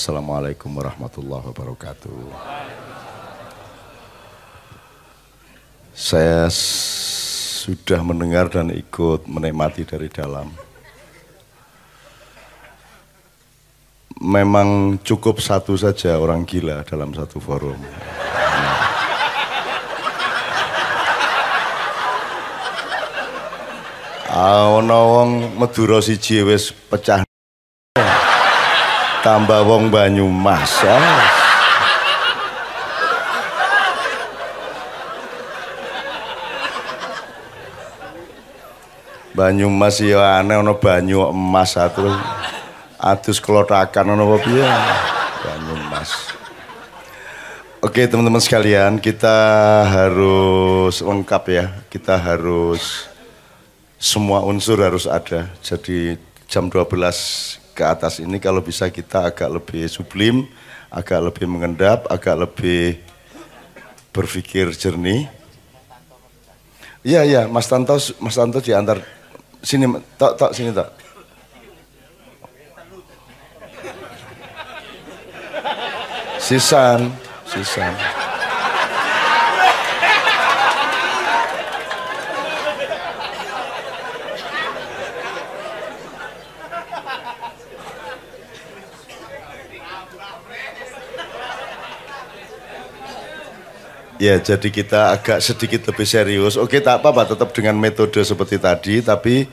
Wassalamualaikum warahmatullahi wabarakatuh. Saya sudah mendengar dan ikut menikmati dari dalam. Memang cukup satu saja orang gila dalam satu forum. Ana wong Madura siji pecah tambah wong Banyumas. Banyumas ya aneh ana banyu emas satu. Adus kelotakan ana apa? Banyumas. Oke teman-teman sekalian, kita harus lengkap ya. Kita harus semua unsur harus ada. Jadi jam 12 ke atas ini kalau bisa kita agak lebih sublim, agak lebih mengendap, agak lebih berpikir jernih. Iya iya, Mas Tanto, Mas Tanto diantar sini, tok tok sini tok. Sisan, sisan. Ya, jadi kita agak sedikit lebih serius. Oke, tak apa-apa, tetap dengan metode seperti tadi, tapi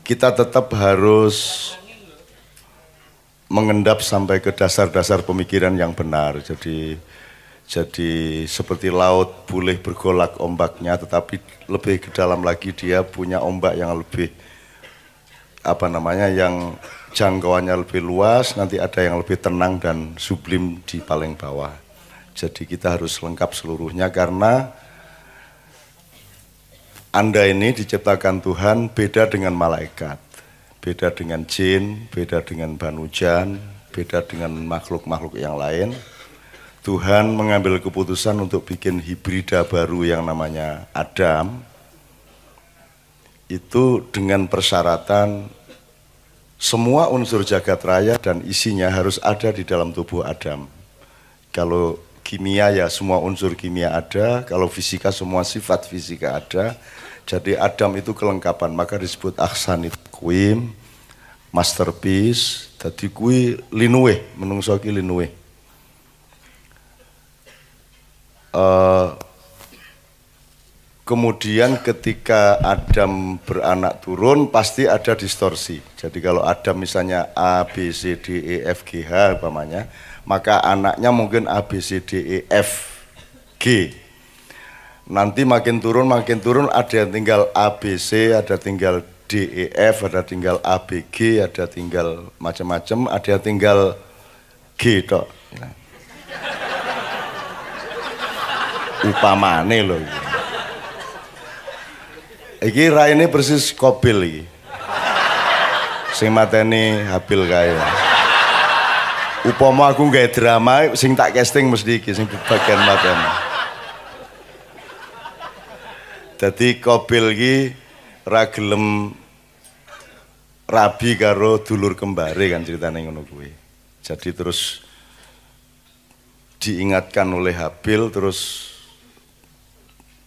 kita tetap harus mengendap sampai ke dasar-dasar pemikiran yang benar. Jadi jadi seperti laut boleh bergolak ombaknya, tetapi lebih ke dalam lagi dia punya ombak yang lebih apa namanya yang jangkauannya lebih luas, nanti ada yang lebih tenang dan sublim di paling bawah. Jadi kita harus lengkap seluruhnya karena Anda ini diciptakan Tuhan beda dengan malaikat, beda dengan jin, beda dengan banujan, beda dengan makhluk-makhluk yang lain. Tuhan mengambil keputusan untuk bikin hibrida baru yang namanya Adam. Itu dengan persyaratan semua unsur jagat raya dan isinya harus ada di dalam tubuh Adam. Kalau kimia ya semua unsur kimia ada, kalau fisika semua sifat fisika ada. Jadi Adam itu kelengkapan, maka disebut aksanit kuim, masterpiece, tadi kui linuwe, menungso ki. Uh, kemudian ketika Adam beranak turun pasti ada distorsi. Jadi kalau Adam misalnya A, B, C, D, E, F, G, H umpamanya, maka anaknya mungkin A, B, C, D, E, F, G. Nanti makin turun, makin turun ada yang tinggal A, B, C, ada tinggal D, E, F, ada tinggal A, B, G, ada tinggal macam-macam, ada yang tinggal G tok. Upamane loh. Iki raine persis kobil iki. Sing mateni Habil kaya upama aku nggak drama sing tak casting mesti iki sing bagian maten Jadi Kobil iki ra gelem rabi karo dulur kembare kan ceritane ngono kuwi. Jadi terus diingatkan oleh Habil terus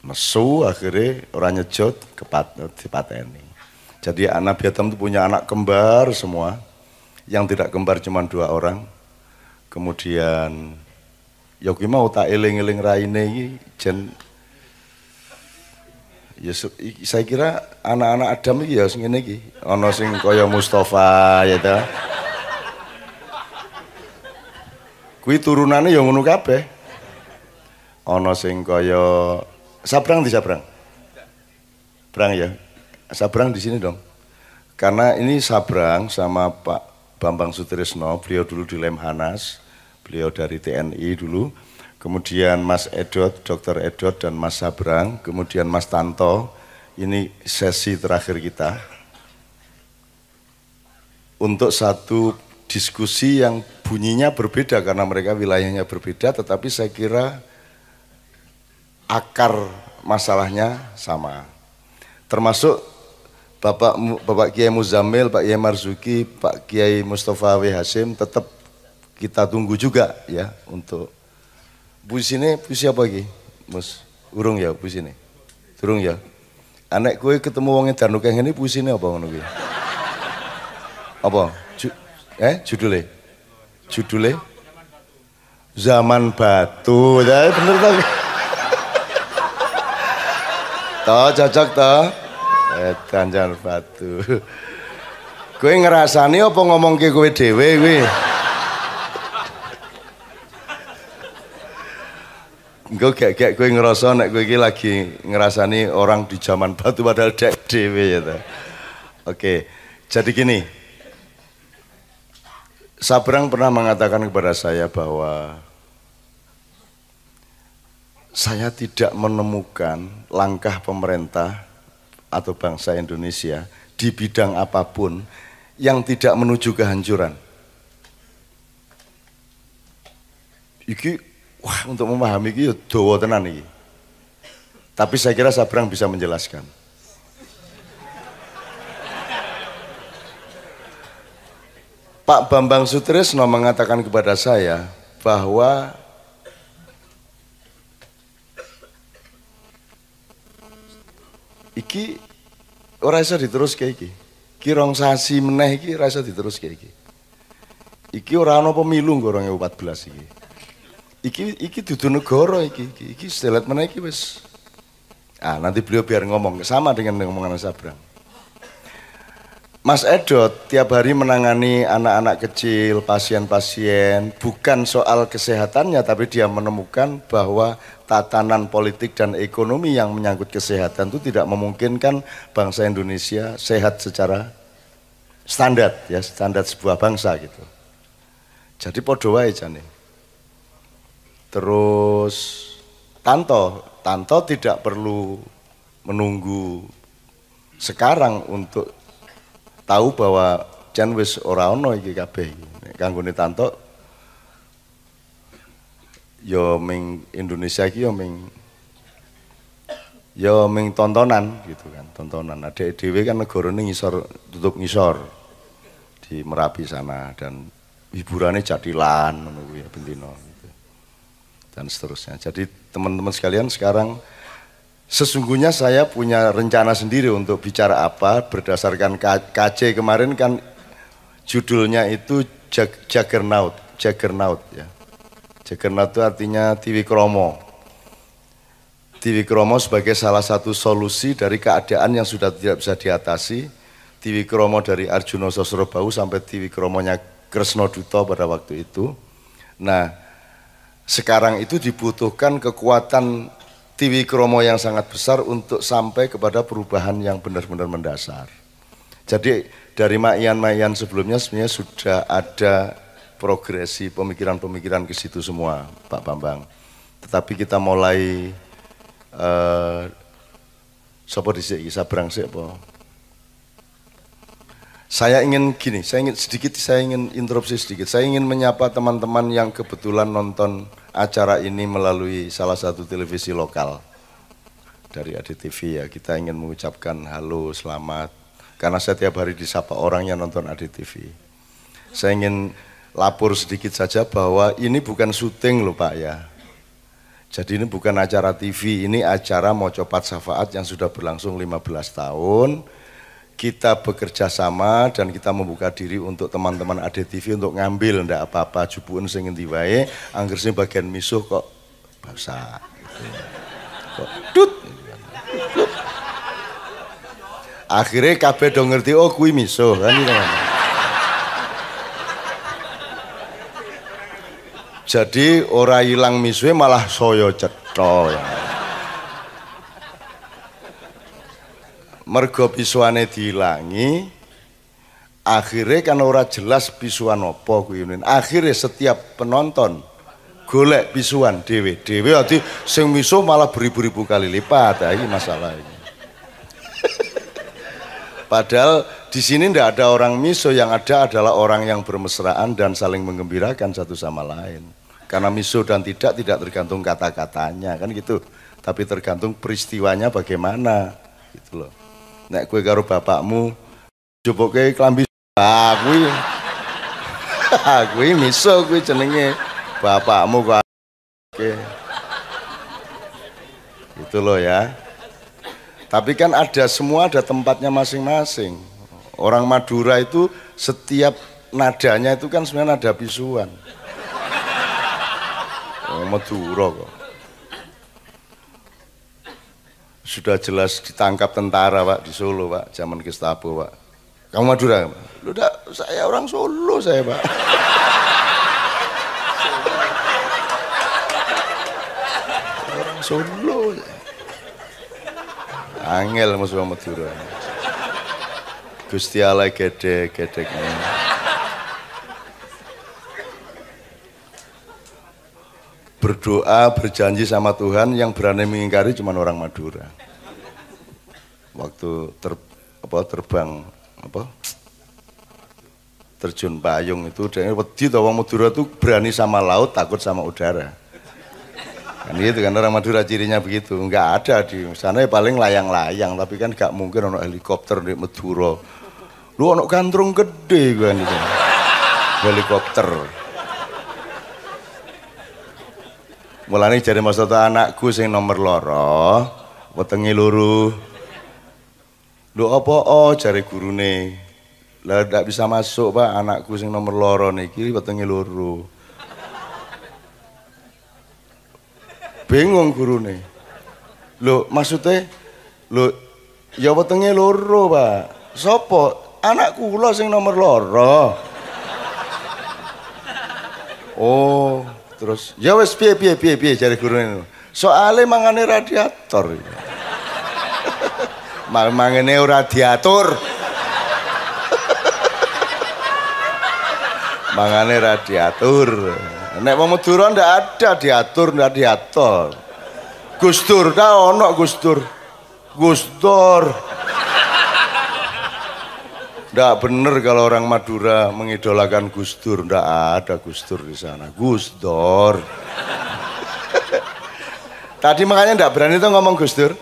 mesu akhirnya orang nyejot kepat dipateni. Jadi anak Biatam itu punya anak kembar semua. Yang tidak kembar cuma dua orang kemudian ya mau tak eling-eling raine iki jen ya saya kira anak-anak Adam iki ya sing ngene iki ana sing kaya Mustafa ya ta. Kuwi turunane ya ngono kabeh. Ana sing kaya Sabrang di Sabrang? Brang ya. Sabrang di sini dong. Karena ini Sabrang sama Pak Bambang Sutrisno, beliau dulu di Lemhanas, beliau dari TNI dulu, kemudian Mas Edot, Dr. Edot dan Mas Sabrang, kemudian Mas Tanto, ini sesi terakhir kita untuk satu diskusi yang bunyinya berbeda karena mereka wilayahnya berbeda, tetapi saya kira akar masalahnya sama. Termasuk Bapak Bapak Kiai Muzamil, Pak Kiai Marzuki, Pak Kiai Mustafa W Hasim tetap kita tunggu juga ya untuk puisi ini puisi apa lagi? Mus, urung ya puisi ini? Urung ya? Anak gue ketemu wong edan kayak ini puisi ini apa ngono? Apa? Ju, eh judulnya? Judulnya? Zaman batu. Ya bener tau. toh cocok toh. Edan zaman batu. Gue ngerasani apa ngomong ke gue dewe gue? Kayak kayak gue ngerasa nek gue lagi ngerasani orang di zaman batu padahal dek dewe ya. Oke, jadi gini. Sabrang pernah mengatakan kepada saya bahwa saya tidak menemukan langkah pemerintah atau bangsa Indonesia di bidang apa pun yang tidak menuju kehancuran. Iki Wah, untuk memahami itu ya dawa tenan ini. Tapi saya kira Sabrang bisa menjelaskan. Pak Bambang Sutrisno mengatakan kepada saya bahwa iki ora iso diterus kayak iki. Ki rong sasi meneh iki ora iso diterus kayak iki. Iki ora ana pemilu 2014 iki iki iki dudu negara iki iki, iki setelat mana iki wis ah nanti beliau biar ngomong sama dengan ngomongan Sabrang Mas Edot tiap hari menangani anak-anak kecil, pasien-pasien, bukan soal kesehatannya, tapi dia menemukan bahwa tatanan politik dan ekonomi yang menyangkut kesehatan itu tidak memungkinkan bangsa Indonesia sehat secara standar, ya standar sebuah bangsa gitu. Jadi podo wae jane. Terus Tanto, Tanto tidak perlu menunggu sekarang untuk tahu bahwa jan wis ora ono iki kabeh. Kanggone Tanto yo ya ming Indonesia iki yo ya ming yo ya ming tontonan gitu kan, tontonan. Ada dhewe kan negarane ngisor tutup ngisor di Merapi sana dan hiburannya jadilan kuwi ya bendino dan seterusnya. Jadi teman-teman sekalian sekarang sesungguhnya saya punya rencana sendiri untuk bicara apa berdasarkan KC kemarin kan judulnya itu Jag Jaggernaut, Jaggernaut ya. Jaggernaut itu artinya Tiwi Kromo. Tiwi Kromo sebagai salah satu solusi dari keadaan yang sudah tidak bisa diatasi. Tiwi Kromo dari Arjuna Sosrobau sampai Tiwi Kromonya Kresno Duto pada waktu itu. Nah, sekarang itu dibutuhkan kekuatan Tiwi Kromo yang sangat besar untuk sampai kepada perubahan yang benar-benar mendasar. Jadi dari mayan-mayan sebelumnya sebenarnya sudah ada progresi pemikiran-pemikiran ke situ semua, Pak Bambang. Tetapi kita mulai uh, eh, sapa dhisik sabrang sik apa? Saya ingin gini, saya ingin sedikit saya ingin interupsi sedikit. Saya ingin menyapa teman-teman yang kebetulan nonton acara ini melalui salah satu televisi lokal dari ADTV ya. Kita ingin mengucapkan halo, selamat. Karena saya tiap hari disapa orang yang nonton ADTV. Saya ingin lapor sedikit saja bahwa ini bukan syuting loh Pak ya. Jadi ini bukan acara TV, ini acara mau copat syafaat yang sudah berlangsung 15 tahun kita bekerja sama dan kita membuka diri untuk teman-teman ADTV untuk ngambil ndak apa-apa jupuun sing endi wae angger sing bagian misuh kok basa kok dut. Akhirnya kabeh do ngerti oh kuwi misuh kan gitu. Jadi ora hilang misuhe malah soyo cetha ya. Mergo pisuane dihilangi akhirnya kan ora jelas pisuan apa kuwi akhirnya setiap penonton golek pisuan dewe dewe ati sing miso malah beribu-ribu kali lipat. Nah, ini masalah ini. Padahal di sini tidak ada orang miso yang ada adalah orang yang bermesraan dan saling menggembirakan satu sama lain. Karena miso dan tidak tidak tergantung kata-katanya kan gitu. Tapi tergantung peristiwanya bagaimana gitu loh nek kue karo bapakmu coba kue kelambi ah kuwi miso kuwi jenenge bapakmu kok. Oke. Itu loh ya. Tapi kan ada semua ada tempatnya masing-masing. Orang Madura itu setiap nadanya itu kan sebenarnya nada bisuan. Oh, Madura kok. Sudah jelas ditangkap tentara pak di Solo pak, zaman Gestapo pak. Kamu Madura? Lu udah, saya orang Solo saya pak. orang Solo. Angel musuh Madura. Gusti Allah gede gede berdoa berjanji sama Tuhan yang berani mengingkari cuma orang Madura. Waktu ter, apa, terbang apa terjun payung itu dan wedi tau orang Madura tuh berani sama laut takut sama udara. Kan itu kan orang Madura cirinya begitu. Nggak ada di sana ya paling layang-layang tapi kan nggak mungkin ono helikopter di Madura. Lu ono gandrung gede kan itu helikopter Mulane jare maksud anakku sing nomor loro, wetenge loro. Lho apa oh jare gurune. Lah ndak bisa masuk, Pak, anakku sing nomor loro niki wetenge loro. Bingung gurune. Lho maksudnya lho ya wetenge loro, Pak. Sopo? Anakku kula sing nomor loro. Oh, Terus ya wes piye piye piye piye jare gurune. Soale mangane radiator. mangane ora diatur. mangane radiatur. Nek wong Madura ndak ada diatur, ndak diatur. Gustur ta ono Gustur. Gustur. Nggak bener kalau orang Madura mengidolakan Gus Dur. Nggak ada Gus Dur di sana. Gus Dur. Tadi makanya nggak berani tuh ngomong Gus Dur.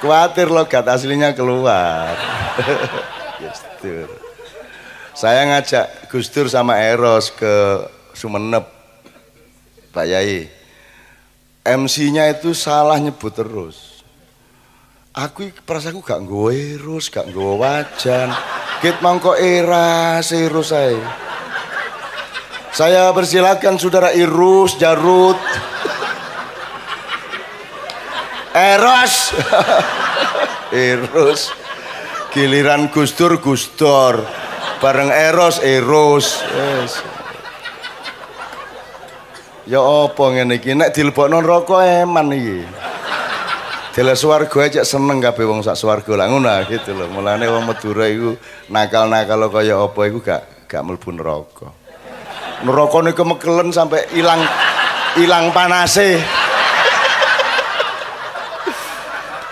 Khawatir logat aslinya keluar. Gus Dur. Saya ngajak Gus Dur sama Eros ke Sumeneb. Pak Yai. MC-nya itu salah nyebut terus aku perasaanku gak nggawa erus, gak nggawa wajan. Kit mangko era serus saya. Saya persilakan saudara Irus, Jarut. Eros. Irus. Giliran Gustur, Gustor. Bareng Eros, Eros. Yes. Ya apa ngene iki nek dilebokno neraka eman iki. Dela swarga aja seneng kabeh wong sak swarga lah ngono ah, gitu loh. Mulane wong Madura iku nakal-nakal kaya apa iku gak gak mlebu neraka. Neraka niku mekelen sampai ilang ilang panase.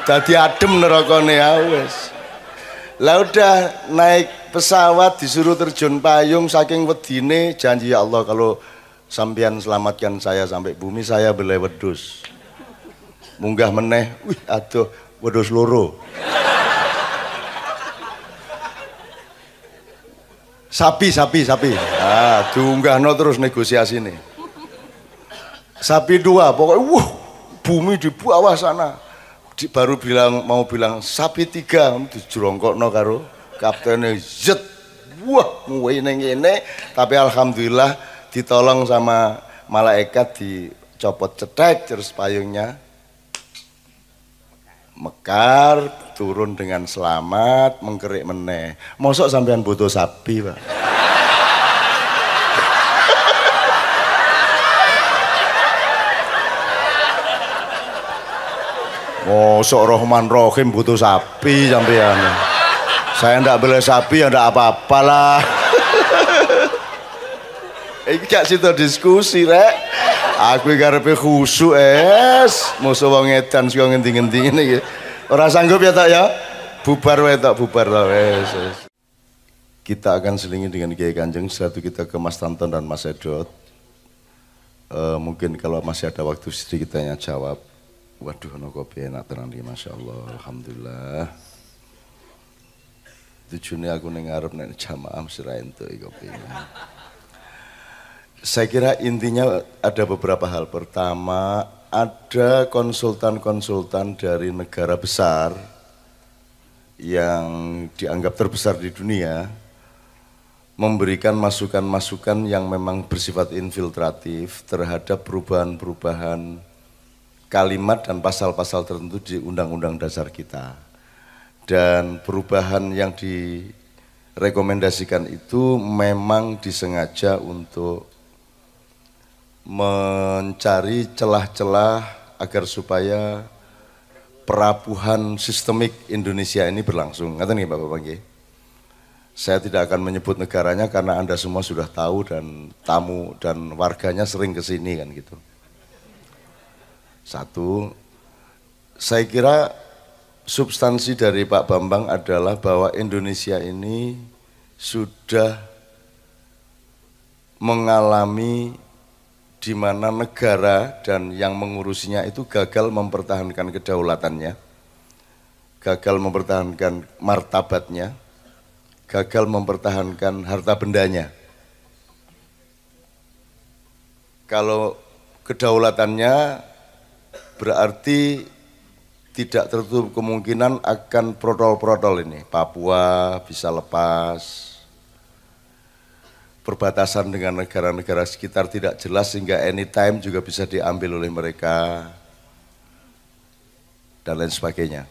Dadi adem nerakane ya wis. Lah udah naik pesawat disuruh terjun payung saking wedine janji ya Allah kalau sampean selamatkan saya sampai bumi saya boleh wedus munggah meneh. Wih aduh wedhus loro. Sapi sapi sapi. Ah no terus negosiasi nih sapi dua pokoknya wuh bumi di bawah sana. Di, baru bilang mau bilang sapi tiga. No karo kaptennya zet wah nguwe neng ini tapi alhamdulillah ditolong sama malaikat dicopot cetek terus payungnya mekar turun dengan selamat mengkerik meneh. Mosok sampean butuh sapi pak? Mosok Rohman Rohim butuh sapi sampean. Saya ndak boleh sapi ya ndak apa-apalah ini gak situ diskusi rek Aku karepe khusuk es, musuh wong edan sing ngendi-ngendi ngene iki. Ora sanggup ya tak ya? Bubar wae tak bubar ta. Kita akan selingi dengan Kiai Kanjeng setelah kita ke Mas Tanton dan Mas Edot. Uh, mungkin kalau masih ada waktu sedikit tanya jawab. Waduh, no kopi enak tenang di Masya Allah, Alhamdulillah. Tujuannya aku ning ngarep nek jamaah mesti ra entuk kopi. Saya kira intinya ada beberapa hal. Pertama, ada konsultan-konsultan dari negara besar yang dianggap terbesar di dunia memberikan masukan-masukan yang memang bersifat infiltratif terhadap perubahan-perubahan kalimat dan pasal-pasal tertentu di undang-undang dasar kita. Dan perubahan yang direkomendasikan itu memang disengaja untuk mencari celah-celah agar supaya perapuhan sistemik Indonesia ini berlangsung. Ngerti nih Bapak Bangki? Saya tidak akan menyebut negaranya karena Anda semua sudah tahu dan tamu dan warganya sering ke sini kan gitu. Satu, saya kira substansi dari Pak Bambang adalah bahwa Indonesia ini sudah mengalami di mana negara dan yang mengurusinya itu gagal mempertahankan kedaulatannya, gagal mempertahankan martabatnya, gagal mempertahankan harta bendanya. Kalau kedaulatannya berarti tidak tertutup kemungkinan akan protol-protol ini. Papua bisa lepas, perbatasan dengan negara-negara sekitar tidak jelas sehingga anytime juga bisa diambil oleh mereka dan lain sebagainya.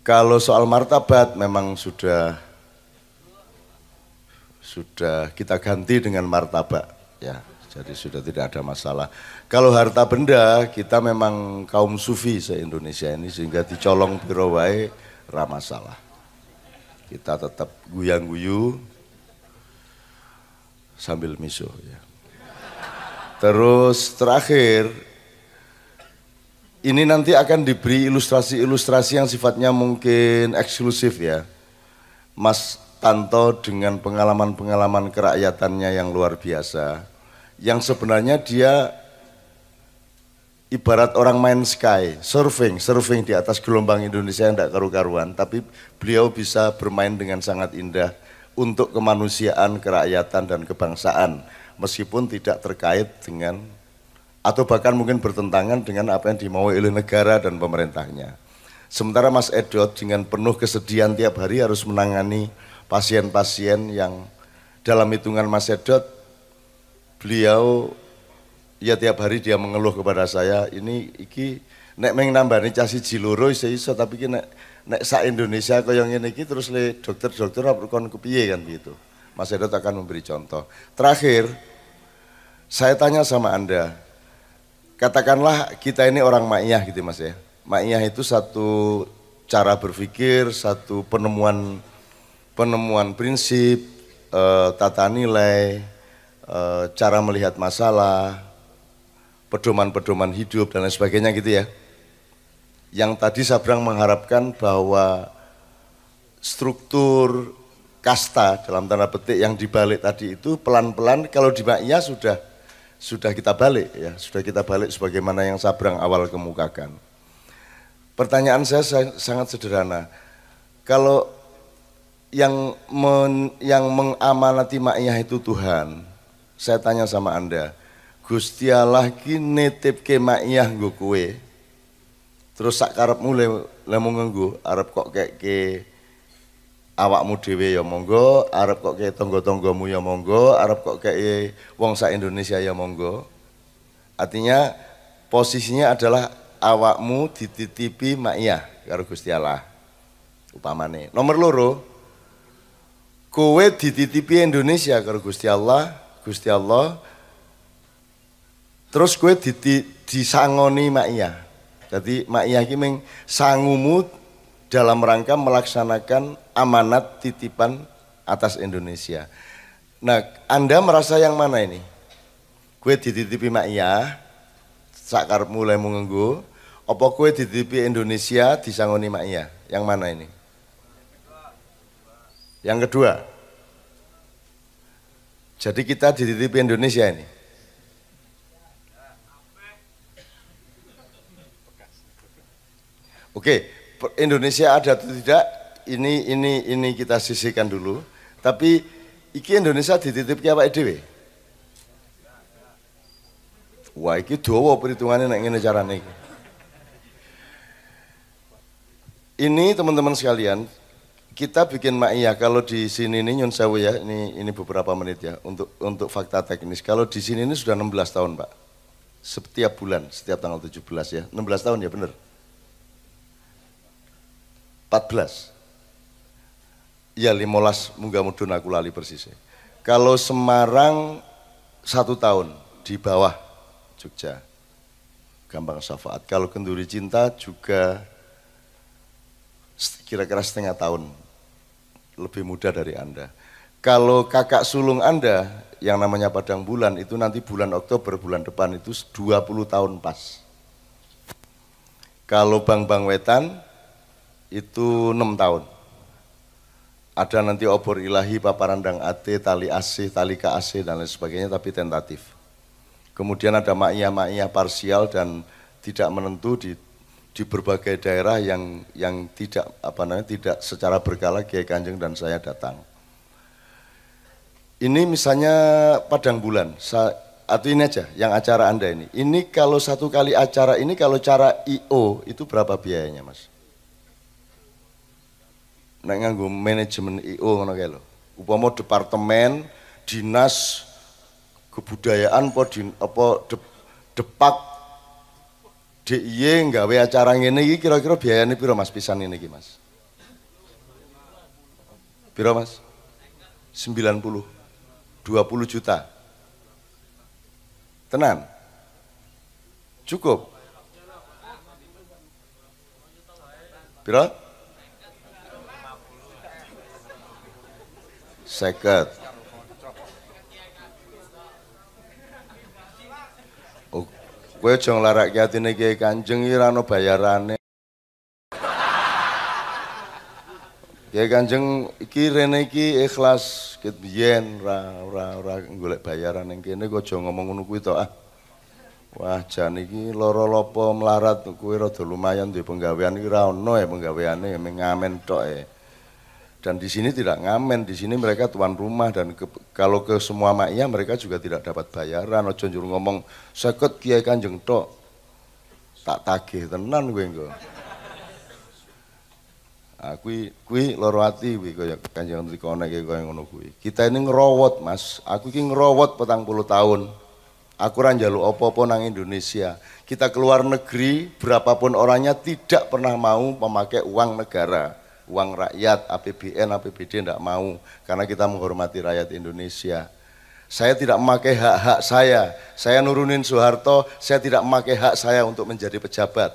Kalau soal martabat memang sudah sudah kita ganti dengan martabat ya. Jadi sudah tidak ada masalah. Kalau harta benda kita memang kaum sufi se-Indonesia ini sehingga dicolong biro wae masalah. Kita tetap guyang-guyu, sambil miso ya. Terus terakhir ini nanti akan diberi ilustrasi-ilustrasi yang sifatnya mungkin eksklusif ya. Mas Tanto dengan pengalaman-pengalaman kerakyatannya yang luar biasa. Yang sebenarnya dia ibarat orang main sky, surfing, surfing di atas gelombang Indonesia yang tidak karu-karuan. Tapi beliau bisa bermain dengan sangat indah untuk kemanusiaan, kerakyatan dan kebangsaan meskipun tidak terkait dengan atau bahkan mungkin bertentangan dengan apa yang dimau oleh negara dan pemerintahnya. Sementara Mas Edot dengan penuh kesedihan tiap hari harus menangani pasien-pasien yang dalam hitungan Mas Edot beliau ya tiap hari dia mengeluh kepada saya ini iki nek meng nambani casi jiloro iso iso tapi nek nek sa Indonesia kaya ngene iki terus le dokter-dokter apa kon kepiye kan gitu. Mas Edot akan memberi contoh. Terakhir, saya tanya sama Anda, katakanlah kita ini orang ma'iyah gitu Mas ya. Ma'iyah itu satu cara berpikir, satu penemuan penemuan prinsip, e, tata nilai, e, cara melihat masalah, pedoman-pedoman hidup dan lain sebagainya gitu ya yang tadi Sabrang mengharapkan bahwa struktur kasta dalam tanda petik yang dibalik tadi itu pelan-pelan kalau di Maknya sudah sudah kita balik ya, sudah kita balik sebagaimana yang Sabrang awal kemukakan. Pertanyaan saya sangat sederhana. Kalau yang men, yang mengamanati Maknya itu Tuhan, saya tanya sama Anda, Gusti Allah ki nitip ke Maknya kowe, Terus sak karepmu le, le nganggo arep kok ke awakmu dhewe ya monggo, arep kok kayak tonggo-tonggomu ya monggo, arep kok kayak wong sak Indonesia ya monggo. Artinya posisinya adalah awakmu dititipi makiyah karo Gusti Allah. Upamane. Nomor loro, kowe dititipi Indonesia karo Gusti Allah, Gusti Allah. Terus kowe disangoni makiyah. Jadi Mak Yaki meng sangumu dalam rangka melaksanakan amanat titipan atas Indonesia. Nah, Anda merasa yang mana ini? Kue dititipi Mak Iya, sakar mulai mengenggu, apa kue dititipi Indonesia disangoni Mak Iya? Yang mana ini? Yang kedua. Jadi kita dititipi Indonesia ini. Oke, Indonesia ada atau tidak ini ini ini kita sisihkan dulu. Tapi iki Indonesia dititip ke apa dhewe? Wah, iki dawa perhitungannya nek ngene carane iki. Ini teman-teman sekalian, kita bikin makia kalau di sini ini nyun sewu ya, ini ini beberapa menit ya untuk untuk fakta teknis. Kalau di sini ini sudah 16 tahun, Pak. Setiap bulan, setiap tanggal 17 ya. 16 tahun ya, benar. 14. Ya 15 munggah mudun aku lali persis. Kalau Semarang satu tahun di bawah Jogja. Gampang syafaat. Kalau kenduri cinta juga kira-kira setengah tahun lebih muda dari Anda. Kalau kakak sulung Anda yang namanya Padang Bulan itu nanti bulan Oktober bulan depan itu 20 tahun pas. Kalau Bang Bang Wetan itu 6 tahun. Ada nanti obor ilahi, paparandang ate, tali asih, tali ke asih dan lain sebagainya tapi tentatif. Kemudian ada makiyah-makiyah parsial dan tidak menentu di di berbagai daerah yang yang tidak apa namanya tidak secara berkala Kiai Kanjeng dan saya datang. Ini misalnya Padang Bulan, atau ini aja yang acara Anda ini. Ini kalau satu kali acara ini kalau cara IO itu berapa biayanya, Mas? Nek nganggo manajemen IO ngono kae lho. Upama departemen dinas kebudayaan apa di, apa de, depak DIY nggawe acara ngene iki kira-kira biayane piro Mas pisan ini iki Mas? Piro Mas? 90 20 juta. Tenan? Cukup? Piro? Seket. Kowe aja nglarake atine Kiai Kanjeng iki ora ono bayarane. Kiai Kanjeng iki rene iki ikhlas ket biyen ora ora ora golek bayaran ning kene kok aja ngomong ngono kuwi to ah. Wah, jan iki lara lopo melarat kowe rada lumayan duwe penggawean iki ora ono ya penggaweane ngamen tok e. Dan di sini tidak ngamen, di sini mereka tuan rumah dan ke, kalau ke semua maknya mereka juga tidak dapat bayaran. Ojo njur ngomong seket kiai kanjeng tok. Tak tagih tenan gue engko. Ah kui kui loro ati kuwi kaya kanjeng mriko nek kaya ngono kuwi. Kita ini ngerowot, Mas. Aku iki ngerowot petang puluh tahun. Aku ora njaluk apa-apa Indonesia. Kita keluar negeri, berapapun orangnya tidak pernah mau memakai uang negara uang rakyat, APBN, APBD tidak mau karena kita menghormati rakyat Indonesia. Saya tidak memakai hak-hak saya. Saya nurunin Soeharto, saya tidak memakai hak saya untuk menjadi pejabat.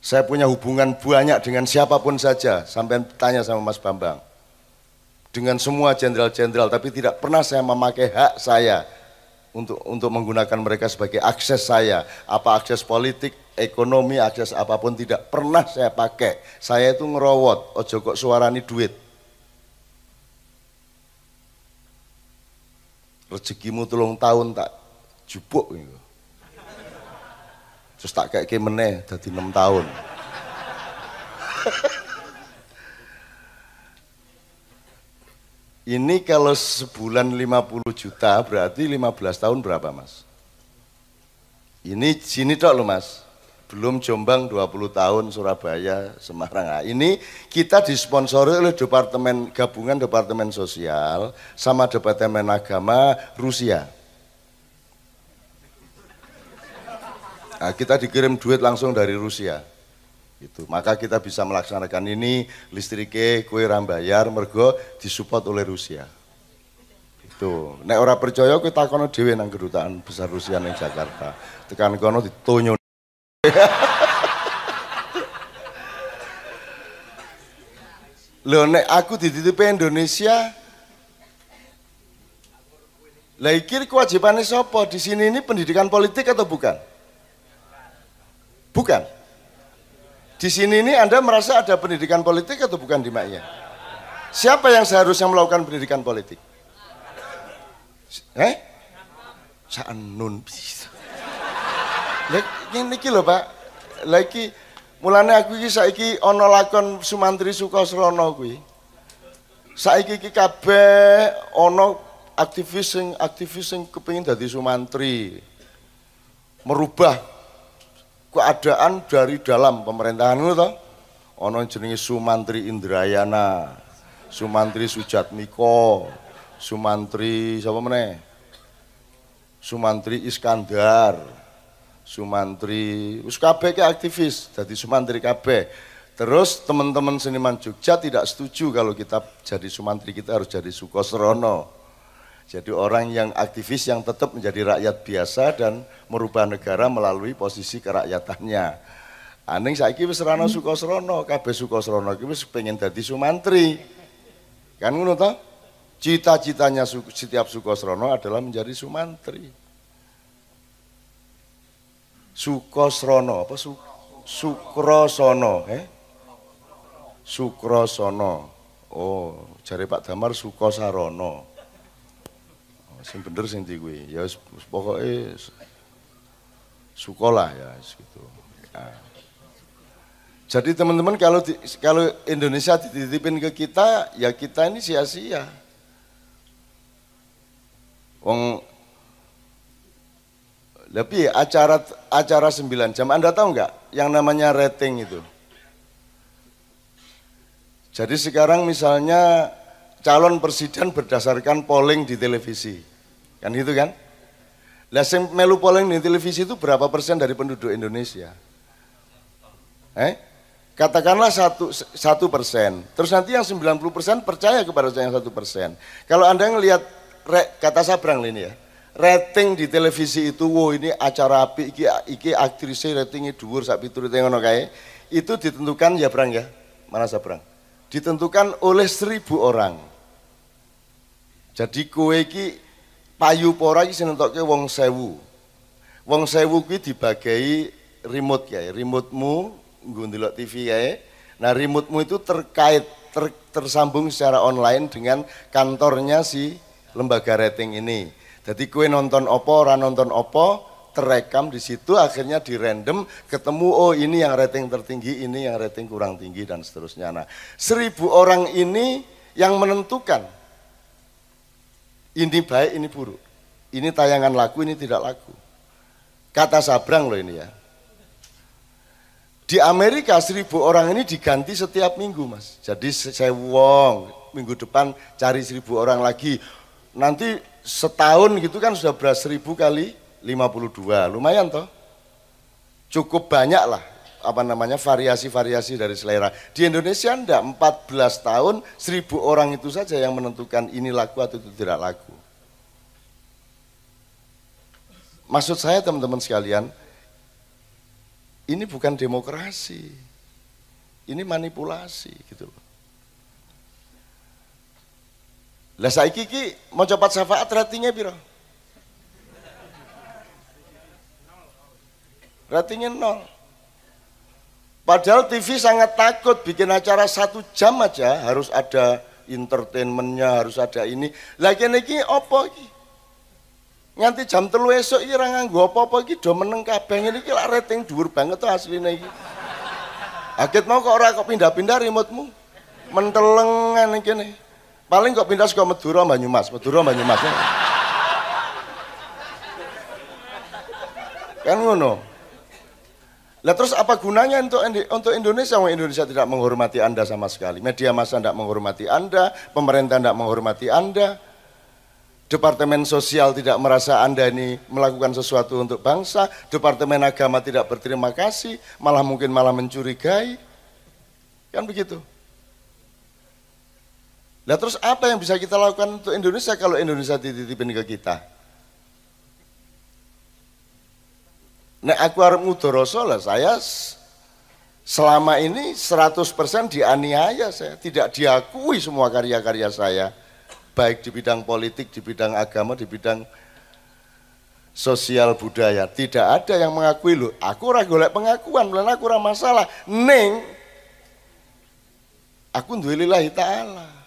Saya punya hubungan banyak dengan siapa pun saja, sampai tanya sama Mas Bambang. Dengan semua jenderal-jenderal, tapi tidak pernah saya memakai hak saya untuk untuk menggunakan mereka sebagai akses saya. Apa akses politik, ekonomi, akses apa pun tidak pernah saya pakai. Saya itu ngerowot, ojo kok suarani duit. Rezekimu tulung tahun tak jupuk gitu. Terus tak kayak meneh dari enam tahun. Ini kalau sebulan 50 juta berarti 15 tahun berapa mas? Ini sini dok loh mas belum Jombang 20 tahun, Surabaya, Semarang. Nah, ini kita disponsori oleh Departemen Gabungan Departemen Sosial sama Departemen Agama Rusia. Nah, kita dikirim duit langsung dari Rusia. Itu. Maka kita bisa melaksanakan ini listrike kue rambayar mergo disupport oleh Rusia. Itu. Nek ora percaya kowe takono dhewe nang kedutaan besar Rusia ning Jakarta. Tekan kono ditonyo Lho nek aku dititipi Indonesia Lah iki kewajibannya sapa? Di sini ini pendidikan politik atau bukan? Bukan. Di sini ini Anda merasa ada pendidikan politik atau bukan di Maknya? Siapa yang seharusnya melakukan pendidikan politik? Eh? Saanun bisa. Lagi niki lho Pak, lagi Mulane aku iki saiki ana lakon Sumantri Sukasrana kuwi. Saiki iki kabeh ana aktivis sing aktivis sing kepengin dadi Sumantri. Merubah keadaan dari dalam pemerintahan itu toh. Ana jenenge Sumantri Indrayana, Sumantri Sujatmiko, Sumantri siapa meneh? Sumantri Iskandar, Sumantri, wis kabeh ke aktivis, jadi Sumantri kabeh. Terus teman-teman seniman Jogja tidak setuju kalau kita jadi Sumantri kita harus jadi Sukosrono. Jadi orang yang aktivis yang tetap menjadi rakyat biasa dan merubah negara melalui posisi kerakyatannya. Aning saiki wis rana Sukosrono, kabeh Sukosrono iki wis pengen dadi Sumantri. Kan ngono toh? Cita-citanya setiap Sukosrono adalah menjadi Sumantri. Sukosrono apa su, Sukrosono, eh? Sukrosono. Oh, cari Pak Damar Sukosarono. Oh, sing bener sing kuwi. Ya pokoknya sukolah ya gitu. Ya. Jadi teman-teman kalau di, kalau Indonesia dititipin ke kita, ya kita ini sia-sia. Wong lebih acara acara 9 jam. Anda tahu nggak yang namanya rating itu? Jadi sekarang misalnya calon presiden berdasarkan polling di televisi. Kan gitu kan? Lah melu polling di televisi itu berapa persen dari penduduk Indonesia? Eh? Katakanlah satu, satu persen. Terus nanti yang 90 persen percaya kepada yang satu persen. Kalau Anda ngelihat kata Sabrang ini ya, rating di televisi itu, wow ini acara api, iki, iki aktrisnya ratingnya dhuwur sak piturute ngono kae, itu ditentukan ya Brang ya. Mana Sabrang? Ditentukan oleh seribu orang. Jadi kue iki payu pora iki senentokke wong sewu. Wong sewu kuwi dibagai remote ya, remote-mu nggo ndelok TV kae. Nah, remote-mu itu terkait ter, tersambung secara online dengan kantornya si lembaga rating ini. Jadi kue nonton opo, ora nonton opo, terekam di situ akhirnya di random ketemu oh ini yang rating tertinggi, ini yang rating kurang tinggi dan seterusnya. Nah, seribu orang ini yang menentukan ini baik, ini buruk. Ini tayangan laku, ini tidak laku. Kata Sabrang loh ini ya. Di Amerika seribu orang ini diganti setiap minggu mas. Jadi saya wong minggu depan cari seribu orang lagi nanti setahun gitu kan sudah beras seribu kali 52, lumayan toh. Cukup banyak lah apa namanya variasi-variasi dari selera. Di Indonesia enggak, 14 tahun, seribu orang itu saja yang menentukan ini laku atau itu tidak laku. Maksud saya teman-teman sekalian, ini bukan demokrasi, ini manipulasi gitu loh. Lah saiki ki mau cepat syafaat ratingnya piro? Ratingnya nol. Padahal TV sangat takut bikin acara satu jam aja harus ada entertainmentnya harus ada ini. Lagi ini opo ki? Nganti jam telu esok iki ora nganggo apa-apa iki do meneng kabeh ini ki rating dhuwur banget tuh asline iki. Aget mau kok ora kok pindah-pindah remote-mu. Mentelengan iki nih. Paling kok pindah ke Madura Banyumas, Madura Banyumas. Kan ngono. Lah terus apa gunanya untuk untuk Indonesia? Wong Indonesia tidak menghormati Anda sama sekali. Media massa tidak menghormati Anda, pemerintah tidak menghormati Anda. Departemen sosial tidak merasa Anda ini melakukan sesuatu untuk bangsa, Departemen agama tidak berterima kasih, malah mungkin malah mencurigai. Kan begitu. Nah terus apa yang bisa kita lakukan untuk Indonesia kalau Indonesia dititipin ke kita? Nah aku harap ngudoroso lah, saya selama ini 100% dianiaya saya, tidak diakui semua karya-karya saya. Baik di bidang politik, di bidang agama, di bidang sosial budaya. Tidak ada yang mengakui loh, aku ora golek pengakuan, bulan aku ora masalah. Neng, aku lillahi ta'ala.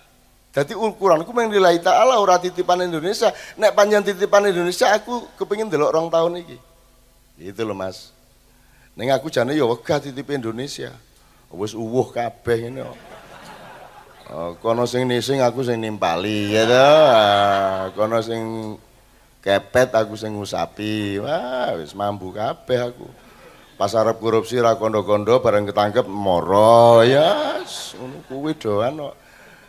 Jadi ukuranku main nilai ta'ala ora titipan Indonesia. Nek panjang titipan Indonesia aku kepingin delok orang tahun ini. Itu loh mas. Ning aku jane ya wegah titip Indonesia. Wis uwuh kabeh ini kok. Oh, kono sing nising aku sing nimpali ya to. Kono sing kepet aku sing ngusapi. Wah, wis mampu kabeh aku. Pas arep korupsi ra kondo-kondo bareng ketangkep moro ya ngono kuwi doan kok.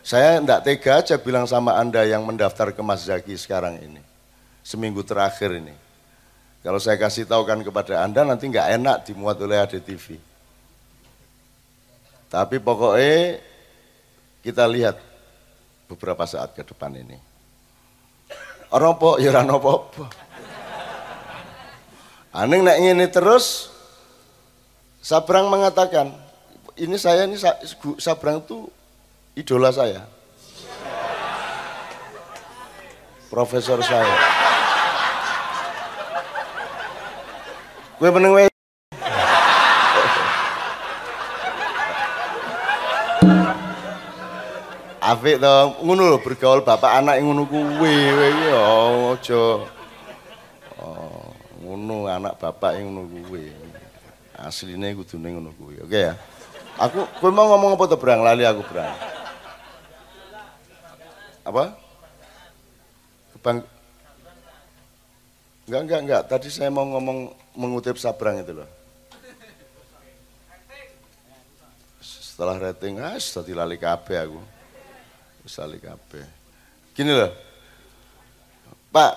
Saya ndak tega aja bilang sama Anda yang mendaftar ke Mas Zaki sekarang ini. Seminggu terakhir ini. Kalau saya kasih tahu kan kepada Anda nanti nggak enak dimuat oleh ADTV. Tapi pokoknya kita lihat beberapa saat ke depan ini. Orang po, ya rano apa Aneh nek ini terus, Sabrang mengatakan, ini saya ini Sabrang itu idola saya. Profesor saya. Gue meneng Afik to, ngono lho bergaul bapak anak ngono kuwi kowe iki aja. Oh, ngono anak bapak ngono kuwi. Asline kudune ngono kuwi. Oke ya. Aku kowe mau ngomong apa to, Brang? Lali aku, Brang. Apa? Kebang Enggak, enggak, enggak. Tadi saya mau ngomong mengutip Sabrang itu loh. Setelah rating, ah, tadi lali kabeh aku. Sali kabeh. Gini loh. Pak,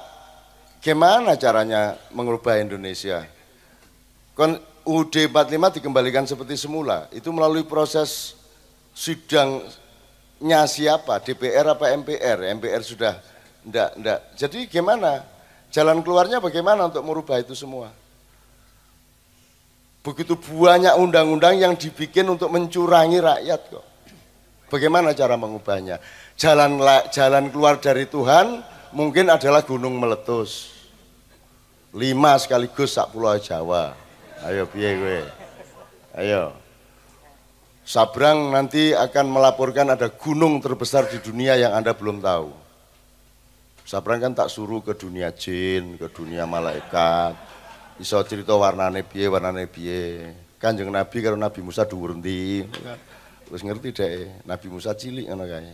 gimana caranya mengubah Indonesia? Kon UD 45 dikembalikan seperti semula. Itu melalui proses sidangnya siapa? DPR apa MPR? MPR sudah enggak, enggak. Jadi gimana? Jalan keluarnya bagaimana untuk merubah itu semua? Begitu banyak undang-undang yang dibikin untuk mencurangi rakyat kok. Bagaimana cara mengubahnya? Jalan jalan keluar dari Tuhan mungkin adalah gunung meletus. Lima sekaligus sak pulau Jawa. Ayo piye gue? Ayo. Sabrang nanti akan melaporkan ada gunung terbesar di dunia yang Anda belum tahu. Sabrang kan tak suruh ke dunia jin, ke dunia malaikat. Iso cerita warnane piye, warnane piye. Kanjeng Nabi karo Nabi Musa dhuwur. Wis ngerti deh, Nabi Musa cilik ngono kae.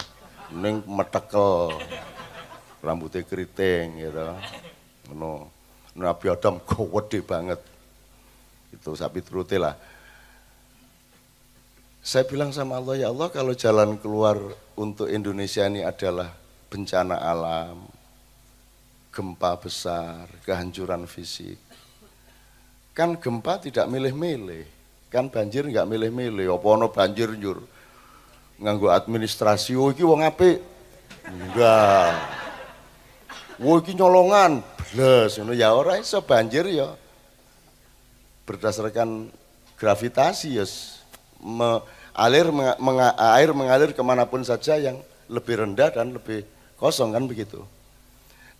Ning metekel. Rambutnya keriting gitu. Ngono. Nabi Adam gede banget. Itu sapi turute lah. Saya bilang sama Allah, ya Allah kalau jalan keluar untuk Indonesia ini adalah bencana alam, gempa besar, kehancuran fisik. Kan gempa tidak milih-milih. Kan banjir nggak milih-milih. Apa ono banjir njur? Nganggo administrasi oh iki wong apik. Enggak. Oh iki nyolongan. Ngono. Ya ora iso banjir ya. Berdasarkan gravitasi ya alir meng, air mengalir ke mana pun saja yang lebih rendah dan lebih kosong kan begitu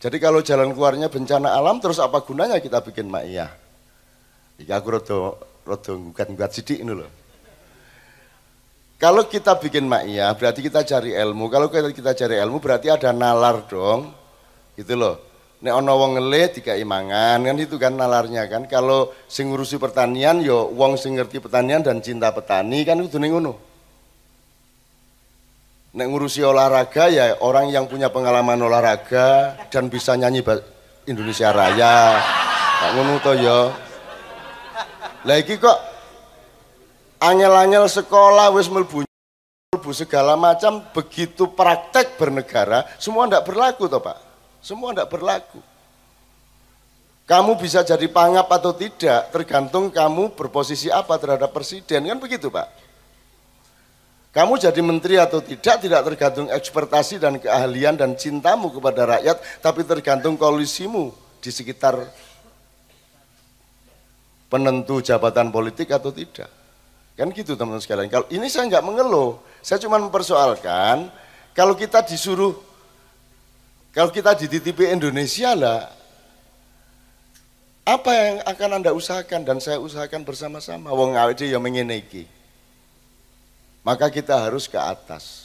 jadi kalau jalan keluarnya bencana alam terus apa gunanya kita bikin ma'iyah Iki aku rada rada ngugat-ngugat sidik ini loh. Kalau kita bikin maknya berarti kita cari ilmu. Kalau kita cari ilmu berarti ada nalar dong. Gitu loh. Nek ana wong ngelih dikai mangan kan itu kan nalarnya kan. Kalau sing ngurusi pertanian yo ya wong sing ngerti pertanian dan cinta petani kan itu ngono. Nek ngurusi olahraga ya orang yang punya pengalaman olahraga dan bisa nyanyi Indonesia Raya. Tak ngono to ya. Lagi kok angel-angel sekolah wis melbu segala macam begitu praktek bernegara semua tidak berlaku toh Pak semua tidak berlaku kamu bisa jadi pangap atau tidak tergantung kamu berposisi apa terhadap presiden kan begitu Pak kamu jadi menteri atau tidak tidak tergantung ekspertasi dan keahlian dan cintamu kepada rakyat tapi tergantung koalisimu di sekitar penentu jabatan politik atau tidak. Kan gitu teman-teman sekalian. Kalau ini saya nggak mengeluh, saya cuma mempersoalkan kalau kita disuruh kalau kita dititipi Indonesia lah apa yang akan Anda usahakan dan saya usahakan bersama-sama. Wong awet yang mengeneki. Maka kita harus ke atas.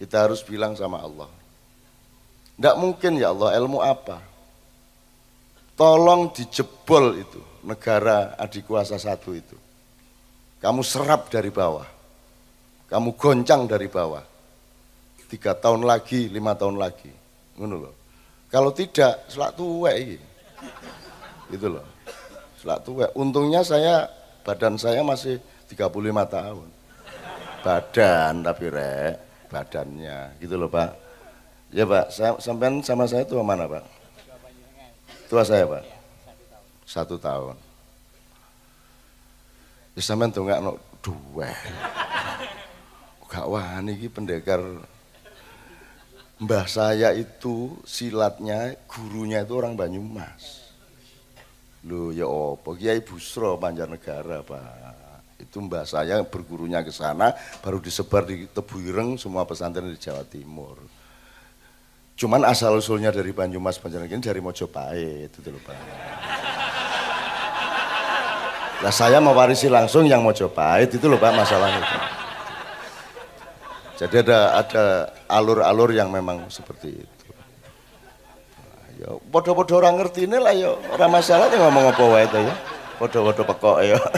Kita harus bilang sama Allah. Tidak mungkin ya Allah, ilmu apa? Tolong dijebol itu negara adik kuasa satu itu. Kamu serap dari bawah. Kamu goncang dari bawah. Tiga tahun lagi, lima tahun lagi. Ngono loh. Kalau tidak, selak tuwe ini. Gitu loh. Selak tuwe. Untungnya saya, badan saya masih 35 tahun. Badan tapi rek, badannya. Gitu loh Pak. Ya Pak, saya, sampean sama saya tua mana Pak? Tua saya Pak? Satu tahun. Ya sampean tuh nggak no dua. Gak wani ini pendekar Mbah saya itu silatnya gurunya itu orang Banyumas. Loh ya opo Kiai Busro Banjarnegara Pak. Itu mbah saya bergurunya ke sana baru disebar di Tebuireng semua pesantren di Jawa Timur. Cuman asal usulnya dari Banyumas Banjarnegara dari Mojopahit itu loh Pak. Nah saya mewarisi langsung yang Mojopahit itu loh Pak masalahnya. Jadi ada ada alur-alur yang memang seperti itu. Ya podo-podo orang ngerti ini lah ya orang masalah ngomong apa wae itu ya. Podo-podo pekok ya.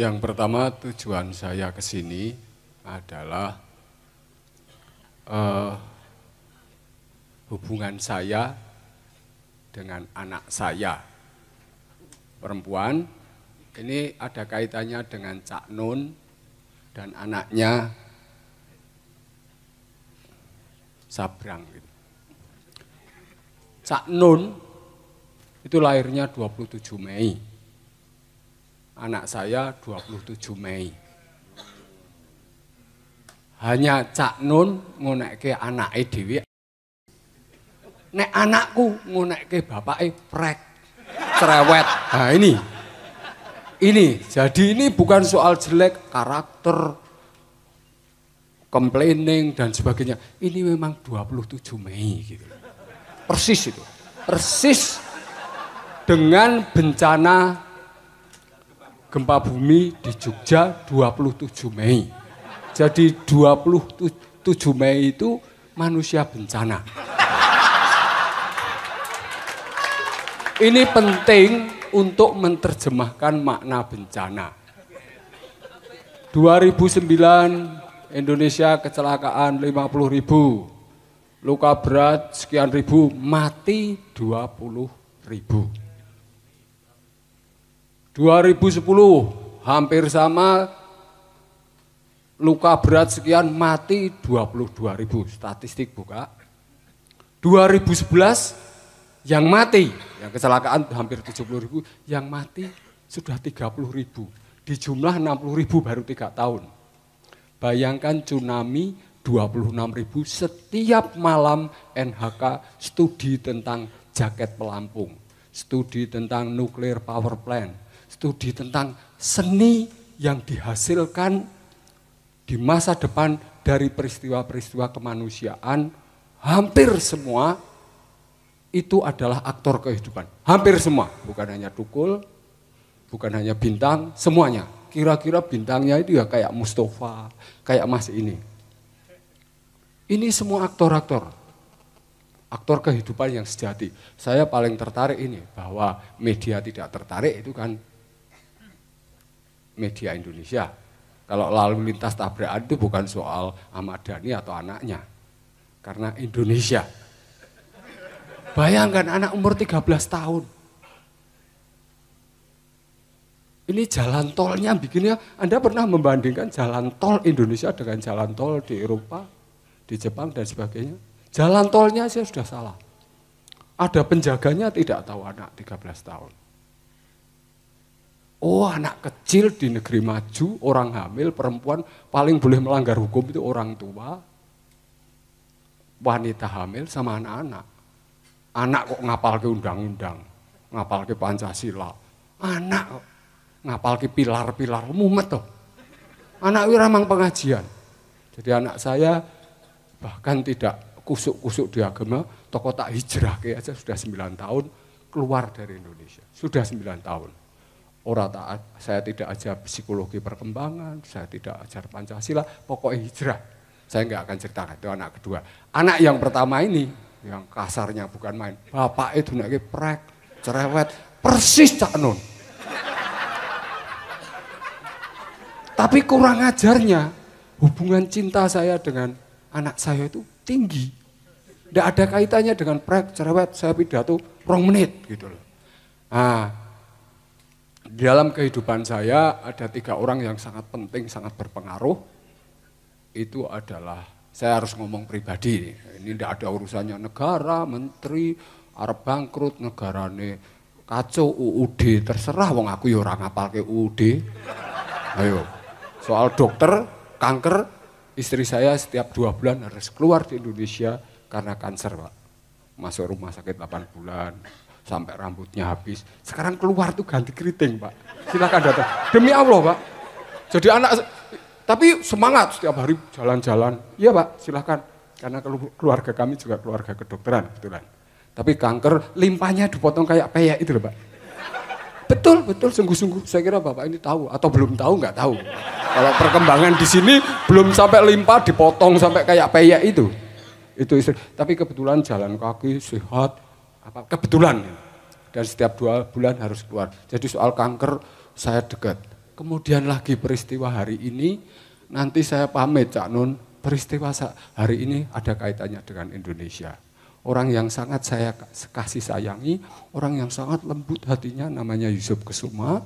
Yang pertama tujuan saya ke sini adalah uh, hubungan saya dengan anak saya perempuan ini ada kaitannya dengan Cak Nun dan anaknya Sabrang gitu. Cak Nun itu lahirnya 27 Mei. Anak saya 27 Mei hanya Cak Nun ngonekke anake dhewe. Nek anakku ngonekke bapake prek, cerewet. Nah ini, ini, jadi ini bukan soal jelek karakter, complaining dan sebagainya. Ini memang 27 Mei gitu. Persis itu. Persis dengan bencana gempa bumi di Jogja 27 Mei. Jadi 27 Mei itu manusia bencana. Ini penting untuk menerjemahkan makna bencana. 2009 Indonesia kecelakaan 50 ribu, luka berat sekian ribu, mati 20 ribu. 2010 hampir sama luka berat sekian mati 22 ribu statistik buka 2011 yang mati yang kecelakaan hampir 70 ribu yang mati sudah 30 ribu. Di jumlah 60 ribu baru tiga tahun. Bayangkan tsunami 26 ribu setiap malam NHK studi tentang jaket pelampung studi tentang nuclear power plant studi tentang seni yang dihasilkan di masa depan dari peristiwa-peristiwa kemanusiaan hampir semua itu adalah aktor kehidupan. Hampir semua, bukan hanya tukul, bukan hanya bintang, semuanya. Kira-kira bintangnya itu ya kayak Mustafa, kayak Mas ini. Ini semua aktor-aktor. Aktor kehidupan yang sejati. Saya paling tertarik ini bahwa media tidak tertarik itu kan media Indonesia kalau lalu lintas tabrakan itu bukan soal Ahmad Dhani atau anaknya. Karena Indonesia. Bayangkan anak umur 13 tahun. Ini jalan tolnya bikinnya, Anda pernah membandingkan jalan tol Indonesia dengan jalan tol di Eropa, di Jepang dan sebagainya. Jalan tolnya saya sudah salah. Ada penjaganya tidak tahu anak 13 tahun. Oh anak kecil di negeri maju, orang hamil, perempuan paling boleh melanggar hukum itu orang tua, wanita hamil sama anak-anak. Anak kok ngapal ke undang-undang, ngapal ke Pancasila. Anak kok ngapal ke pilar-pilar, mumet toh. Anak wiramang pengajian. Jadi anak saya bahkan tidak kusuk-kusuk di agama, toko tak hijrah kayak aja sudah 9 tahun keluar dari Indonesia. Sudah 9 tahun Orang tak, saya tidak ajar psikologi perkembangan, saya tidak ajar Pancasila, pokoknya hijrah. Saya nggak akan ceritakan, itu anak kedua. Anak yang pertama ini, yang kasarnya bukan main, bapak itu naik prek, cerewet, persis Cak Nun. Tapi kurang ajarnya, hubungan cinta saya dengan anak saya itu tinggi. Tidak ada kaitannya dengan prek, cerewet, saya pidato, rong menit gitu loh. Nah, di dalam kehidupan saya ada tiga orang yang sangat penting, sangat berpengaruh. Itu adalah, saya harus ngomong pribadi, ini tidak ada urusannya negara, menteri, Arab bangkrut, negarane kacau UUD, terserah wong aku ya orang ngapal ke UUD. Ayo, soal dokter, kanker, istri saya setiap dua bulan harus keluar di Indonesia karena kanker pak. Masuk rumah sakit 8 bulan, sampai rambutnya habis. Sekarang keluar tuh ganti keriting pak. Silakan datang. Demi Allah pak. Jadi anak, tapi semangat setiap hari jalan-jalan. Iya pak, silakan. Karena keluarga kami juga keluarga kedokteran, kebetulan. Tapi kanker limpahnya dipotong kayak peyek itu loh Pak. Betul, betul, sungguh-sungguh. Saya kira Bapak ini tahu atau belum tahu nggak tahu. Kalau perkembangan di sini belum sampai limpah dipotong sampai kayak peyek itu. Itu istri. Tapi kebetulan jalan kaki sehat, apa kebetulan. Dan setiap dua bulan harus keluar. Jadi soal kanker saya dekat. Kemudian lagi peristiwa hari ini, nanti saya pamit Cak Nun, peristiwa hari ini ada kaitannya dengan Indonesia orang yang sangat saya kasih sayangi, orang yang sangat lembut hatinya namanya Yusuf Kesuma.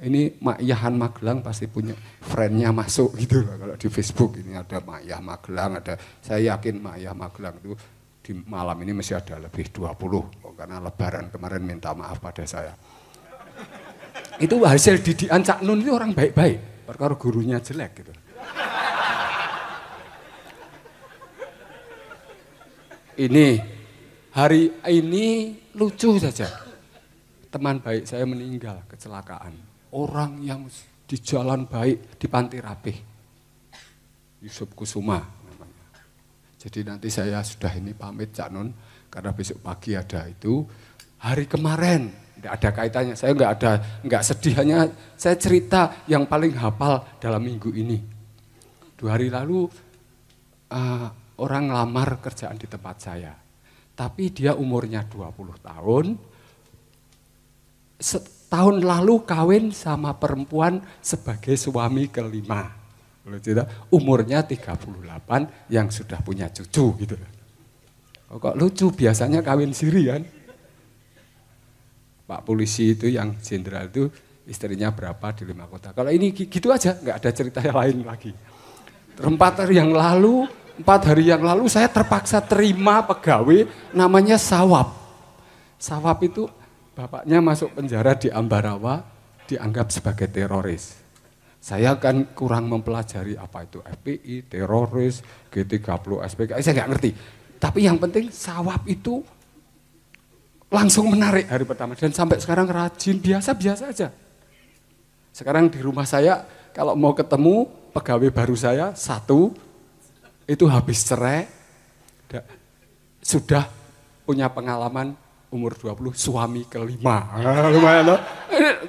Ini Mak Yahan Magelang pasti punya friendnya masuk gitu loh kalau di Facebook ini ada Mak Yah Magelang, ada saya yakin Mak Yah Magelang itu di malam ini masih ada lebih 20 karena lebaran kemarin minta maaf pada saya. Itu hasil didikan Cak Nun itu orang baik-baik, perkara gurunya jelek gitu. ini hari ini lucu saja. Teman baik saya meninggal kecelakaan. Orang yang di jalan baik di Panti Rapih. Yusuf Kusuma namanya. Jadi nanti saya sudah ini pamit Cak Nun karena besok pagi ada itu. Hari kemarin tidak ada kaitannya. Saya nggak ada nggak sedih hanya saya cerita yang paling hafal dalam minggu ini. Dua hari lalu uh, orang lamar kerjaan di tempat saya. Tapi dia umurnya 20 tahun, setahun lalu kawin sama perempuan sebagai suami kelima. Umurnya 38 yang sudah punya cucu gitu. Kok lucu, biasanya kawin siri kan. Pak polisi itu yang jenderal itu istrinya berapa di lima kota. Kalau ini gitu aja, nggak ada cerita yang lain lagi. Empat hari yang lalu empat hari yang lalu saya terpaksa terima pegawai namanya Sawap. Sawap itu bapaknya masuk penjara di Ambarawa dianggap sebagai teroris. Saya kan kurang mempelajari apa itu FPI, teroris, G30, SPK, saya nggak ngerti. Tapi yang penting Sawap itu langsung menarik hari pertama dan sampai sekarang rajin biasa-biasa aja. Sekarang di rumah saya kalau mau ketemu pegawai baru saya satu itu habis cerai, sudah punya pengalaman umur 20 suami kelima. Nah, lumayan loh.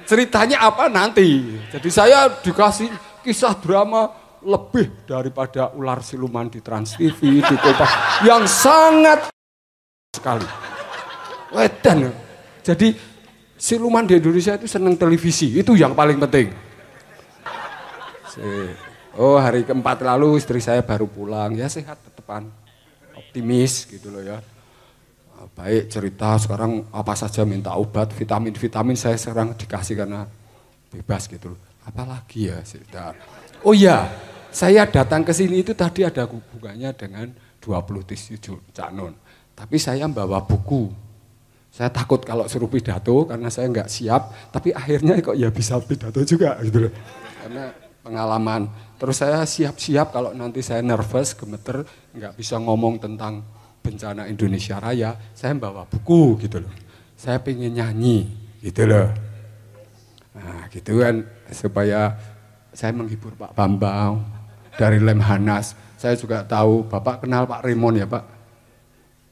Ceritanya apa nanti? Jadi saya dikasih kisah drama lebih daripada ular siluman di Trans TV, di Kompas yang sangat sekali. Wedan. Jadi siluman di Indonesia itu senang televisi, itu yang paling penting. Oh hari keempat lalu istri saya baru pulang, ya sehat tetepan, optimis gitu loh ya. Ah, baik cerita sekarang apa saja minta obat, vitamin-vitamin saya sekarang dikasih karena bebas gitu loh. Apalagi ya sudah. Oh iya, saya datang ke sini itu tadi ada hubungannya dengan 27 Cak Non. Tapi saya bawa buku. Saya takut kalau suruh pidato karena saya nggak siap, tapi akhirnya kok ya bisa pidato juga gitu loh. Karena pengalaman Terus saya siap-siap kalau nanti saya nervous, gemeter, nggak bisa ngomong tentang bencana Indonesia Raya, saya bawa buku gitu loh. Saya pengen nyanyi gitu loh. Nah gitu kan supaya saya menghibur Pak Bambang dari Lemhanas. Saya juga tahu Bapak kenal Pak Raymond ya Pak.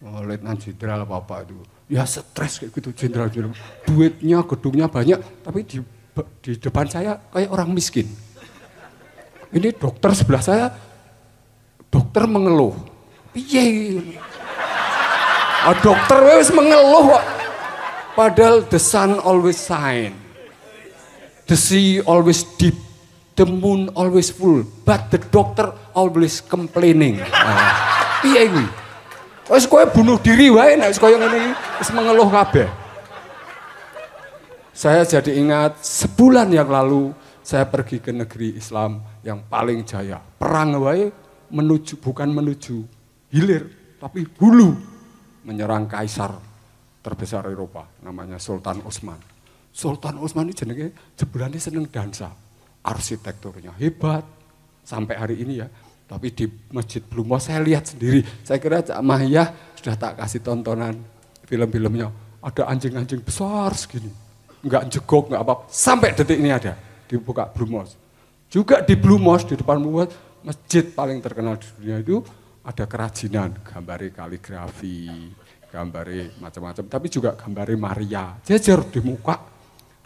Oh, Letnan Jenderal Bapak itu. Ya stres kayak gitu Jenderal Jenderal. Duitnya, gedungnya banyak, tapi di, di depan saya kayak orang miskin. Ini dokter sebelah saya, dokter mengeluh. Piye? Ah, dokter wis mengeluh kok. Padahal the sun always shine. The sea always deep. The moon always full. But the doctor always complaining. Nah, piye? Wis kowe bunuh diri wae nek kaya ngene iki wis mengeluh kabeh. Saya jadi ingat sebulan yang lalu saya pergi ke negeri Islam yang paling jaya. Perang wae menuju bukan menuju hilir, tapi hulu menyerang kaisar terbesar Eropa namanya Sultan Utsman. Sultan Utsman ini jenenge jebulane seneng dansa. Arsitekturnya hebat sampai hari ini ya. Tapi di Masjid Blumo saya lihat sendiri. Saya kira Cak Mahiyah sudah tak kasih tontonan film-filmnya. Ada anjing-anjing besar segini. Enggak jegok, enggak apa Sampai detik ini ada dibuka Blumos. Juga di Blumos, di depan Blumos, masjid paling terkenal di dunia itu ada kerajinan, gambari kaligrafi, gambari macam-macam, tapi juga gambari Maria, jejer di muka.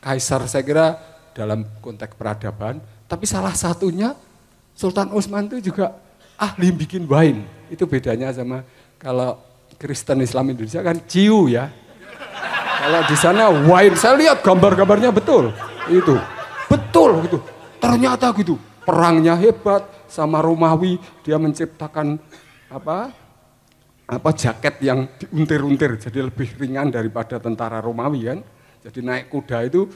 Kaisar saya kira dalam konteks peradaban, tapi salah satunya Sultan Utsman itu juga ahli bikin wine. Itu bedanya sama kalau Kristen Islam Indonesia kan ciu ya. Kalau di sana wine, saya lihat gambar-gambarnya betul. Itu betul gitu. Ternyata gitu, perangnya hebat sama Romawi, dia menciptakan apa? apa jaket yang diuntir-untir jadi lebih ringan daripada tentara Romawi kan. Jadi naik kuda itu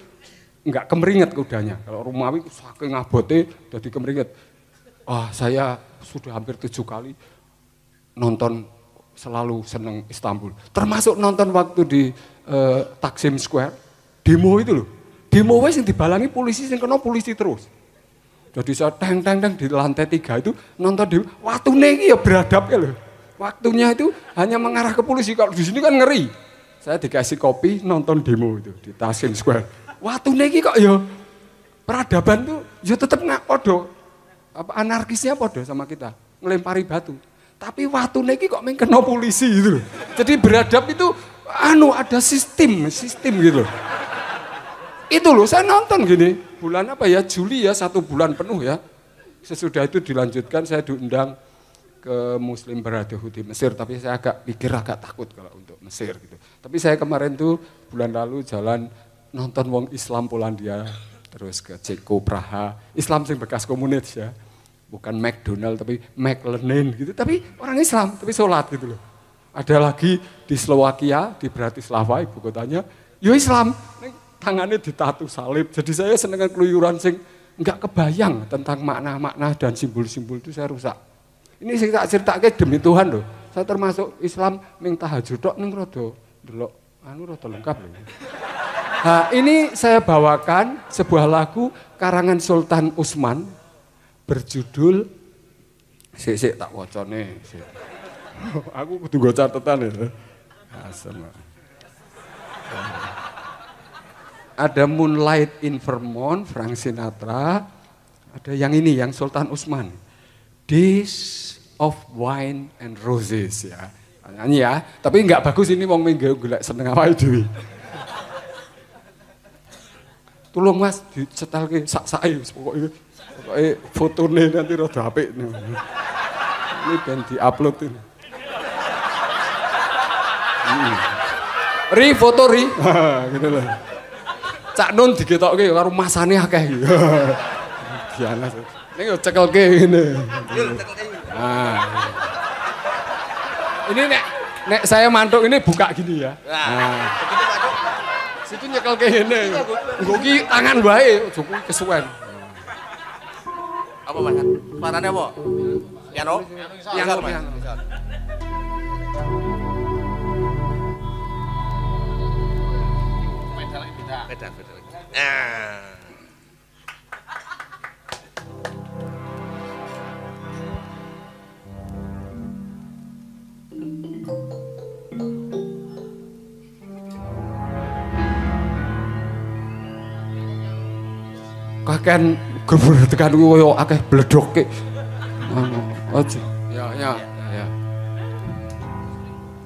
enggak kemeringet kudanya. Kalau Romawi saking abote jadi kemeringet. Wah, saya sudah hampir tujuh kali nonton selalu seneng Istanbul. Termasuk nonton waktu di uh, Taksim Square, demo itu loh. Demo wes yang dibalangi polisi, yang kena polisi terus. Jadi saya teng teng teng di lantai tiga itu nonton di waktu negi ya beradab ya loh. Waktunya itu hanya mengarah ke polisi. Kalau di sini kan ngeri. Saya dikasih kopi nonton demo itu di Tasim Square. Waktu negi kok ya peradaban tuh ya tetap nggak podo. Apa anarkisnya podo sama kita ngelempari batu. Tapi waktu negi kok main kena polisi gitu loh. Jadi beradab itu anu ada sistem, sistem gitu loh. Itu loh saya nonton gini, bulan apa ya, Juli ya, satu bulan penuh ya. Sesudah itu dilanjutkan saya diundang ke Muslim Brotherhood di Mesir, tapi saya agak pikir agak takut kalau untuk Mesir gitu. Tapi saya kemarin tuh bulan lalu jalan nonton wong Islam Polandia, terus ke Ceko, Praha, Islam sing bekas komunis ya. Bukan McDonald tapi McLenin gitu, tapi orang Islam, tapi sholat gitu loh. Ada lagi di Slovakia, di Bratislava, ibu kotanya, yo Islam tangannya ditatu salib. Jadi saya seneng keluyuran sing nggak kebayang tentang makna-makna dan simbol-simbol itu saya rusak. Ini saya tak cerita demi Tuhan loh. Saya termasuk Islam ming tahajud tok ning rada delok anu rada lengkap loh. Nah, ini saya bawakan sebuah lagu karangan Sultan Usman berjudul Sik-sik tak wacane. Aku kudu go catatan ya. Asem ada Moonlight in Vermont, Frank Sinatra, ada yang ini, yang Sultan Usman. Days of Wine and Roses ya. Nyanyi ya, tapi nggak bagus ini wong minggu gula seneng apa itu. Tolong mas, dicetal ke sak pokoknya pokoknya fotonya nanti rada apik. Ini ben di-upload ini. Hmm. Ri foto ri, gitu lah. Cak Nun digetokke karo masane akeh. Diana. Ning yo cekelke ngene. Nah. Ini nek nek saya mantuk ini buka gini ya. Nah. Situ nyekelke ngene. Nggo ki tangan wae, ojo kuwi kesuwen. Apa Mas? Suaranya apa? Piano? Piano, piano. Beda, beda. Nah. Kakean gebur tekan koyo akeh bledoke. Ngono. Aja. Ya, ya, ya.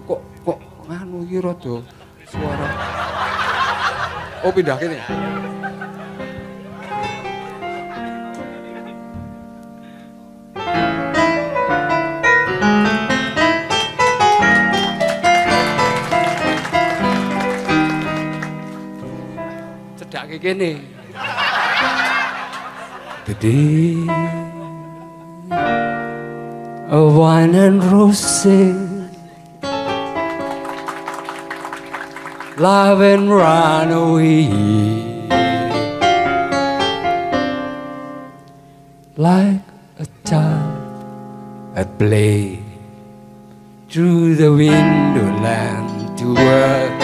Kok kok nganu iki rada suara. Oh pindah kene. kene. The day of wine and roses. Love and run away Like a child at play Through the window land to work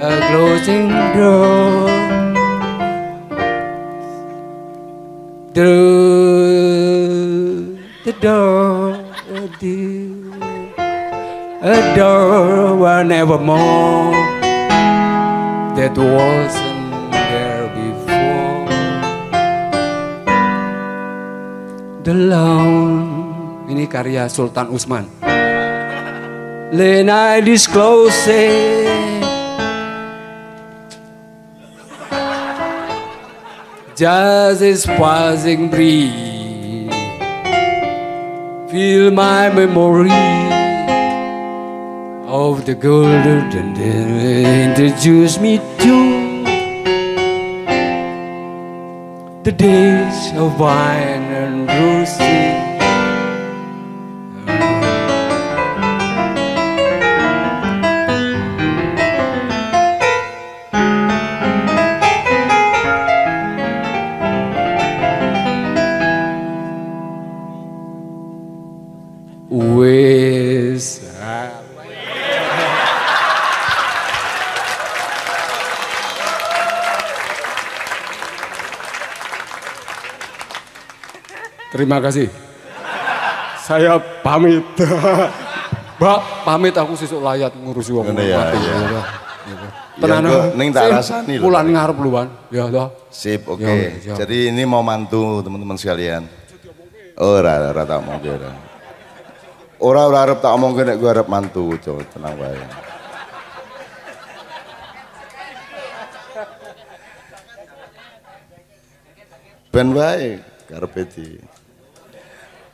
a closing door the door, a door where nevermore that wasn't there before. The Lone, ini karya Sultan Usman. Then I disclose it. Just as passing breeze. Feel my memory of the golden and introduce me to the days of wine and roses. Terima kasih. Saya pamit. Mbak, pamit aku sesuk layat ngurusi wong ya, mati. ya. Ya, Ya, kok ning tak rasani lho. Pulan ngarep luan. Ya toh. Sip, oke. Ya, siap. Jadi ini mau mantu teman-teman sekalian. Oh, ora ora tak omong ora. Ora ora arep tak omong nek gue arep mantu, coba tenang wae. Ben wae karepe di.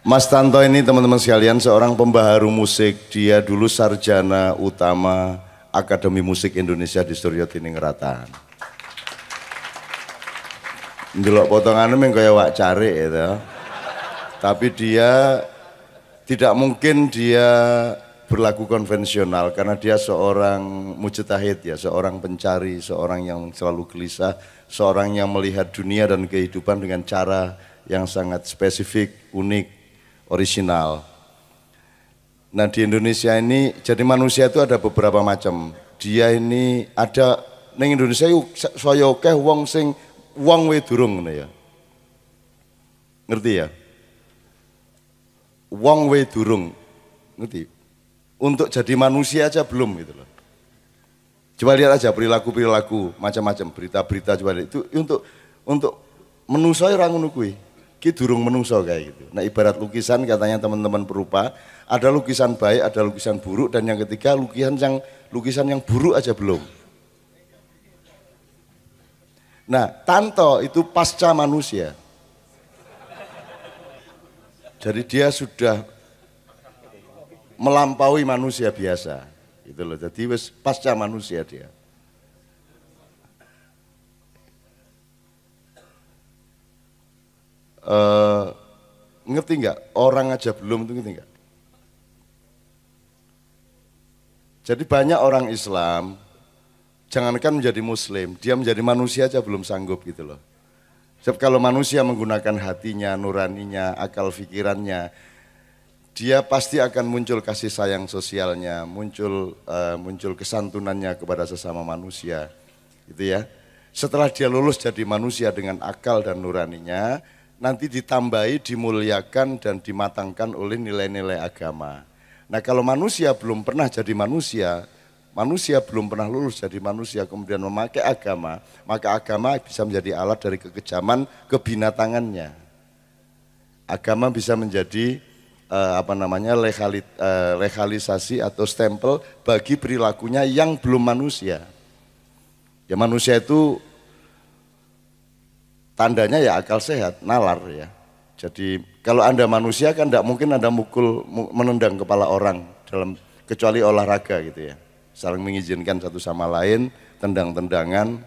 Mas Tanto ini teman-teman sekalian seorang pembaharu musik. Dia dulu sarjana utama Akademi Musik Indonesia di Suryo Tiningrat. Ndelok potongannya memang kayak wak cari itu. Tapi dia tidak mungkin dia berlaku konvensional karena dia seorang mujtahid ya, seorang pencari, seorang yang selalu gelisah, seorang yang melihat dunia dan kehidupan dengan cara yang sangat spesifik, unik, orisinal. Nah di Indonesia ini jadi manusia itu ada beberapa macam. Dia ini ada neng Indonesia yuk saya oke wong sing wong we durung ngono ya. Ngerti ya? Wong we durung. Ngerti? Untuk jadi manusia aja belum gitu loh. Coba lihat aja perilaku-perilaku macam-macam, berita-berita coba lihat. itu untuk untuk ngono kuwi. Ki durung menungso kayak gitu. Nah, ibarat lukisan katanya teman-teman perupa, ada lukisan baik, ada lukisan buruk dan yang ketiga lukisan yang lukisan yang buruk aja belum. Nah, Tanto itu pasca manusia. Jadi dia sudah melampaui manusia biasa. Gitu loh. Jadi pasca manusia dia. Eh, ngerti nggak? Orang aja belum itu ngerti nggak? Jadi banyak orang Islam, jangankan menjadi Muslim, dia menjadi manusia aja belum sanggup gitu loh. Sebab kalau manusia menggunakan hatinya, nuraninya, akal pikirannya, dia pasti akan muncul kasih sayang sosialnya, muncul eh, muncul kesantunannya kepada sesama manusia, gitu ya. Setelah dia lulus jadi manusia dengan akal dan nuraninya, nanti ditambahi, dimuliakan dan dimatangkan oleh nilai-nilai agama. Nah kalau manusia belum pernah jadi manusia, manusia belum pernah lulus jadi manusia kemudian memakai agama, maka agama bisa menjadi alat dari kekejaman kebinatangannya. Agama bisa menjadi eh, apa namanya legali, eh, legalisasi atau stempel bagi perilakunya yang belum manusia. Ya manusia itu tandanya ya akal sehat, nalar ya. Jadi kalau Anda manusia kan tidak mungkin Anda mukul, mu- menendang kepala orang dalam kecuali olahraga gitu ya. Saling mengizinkan satu sama lain, tendang-tendangan.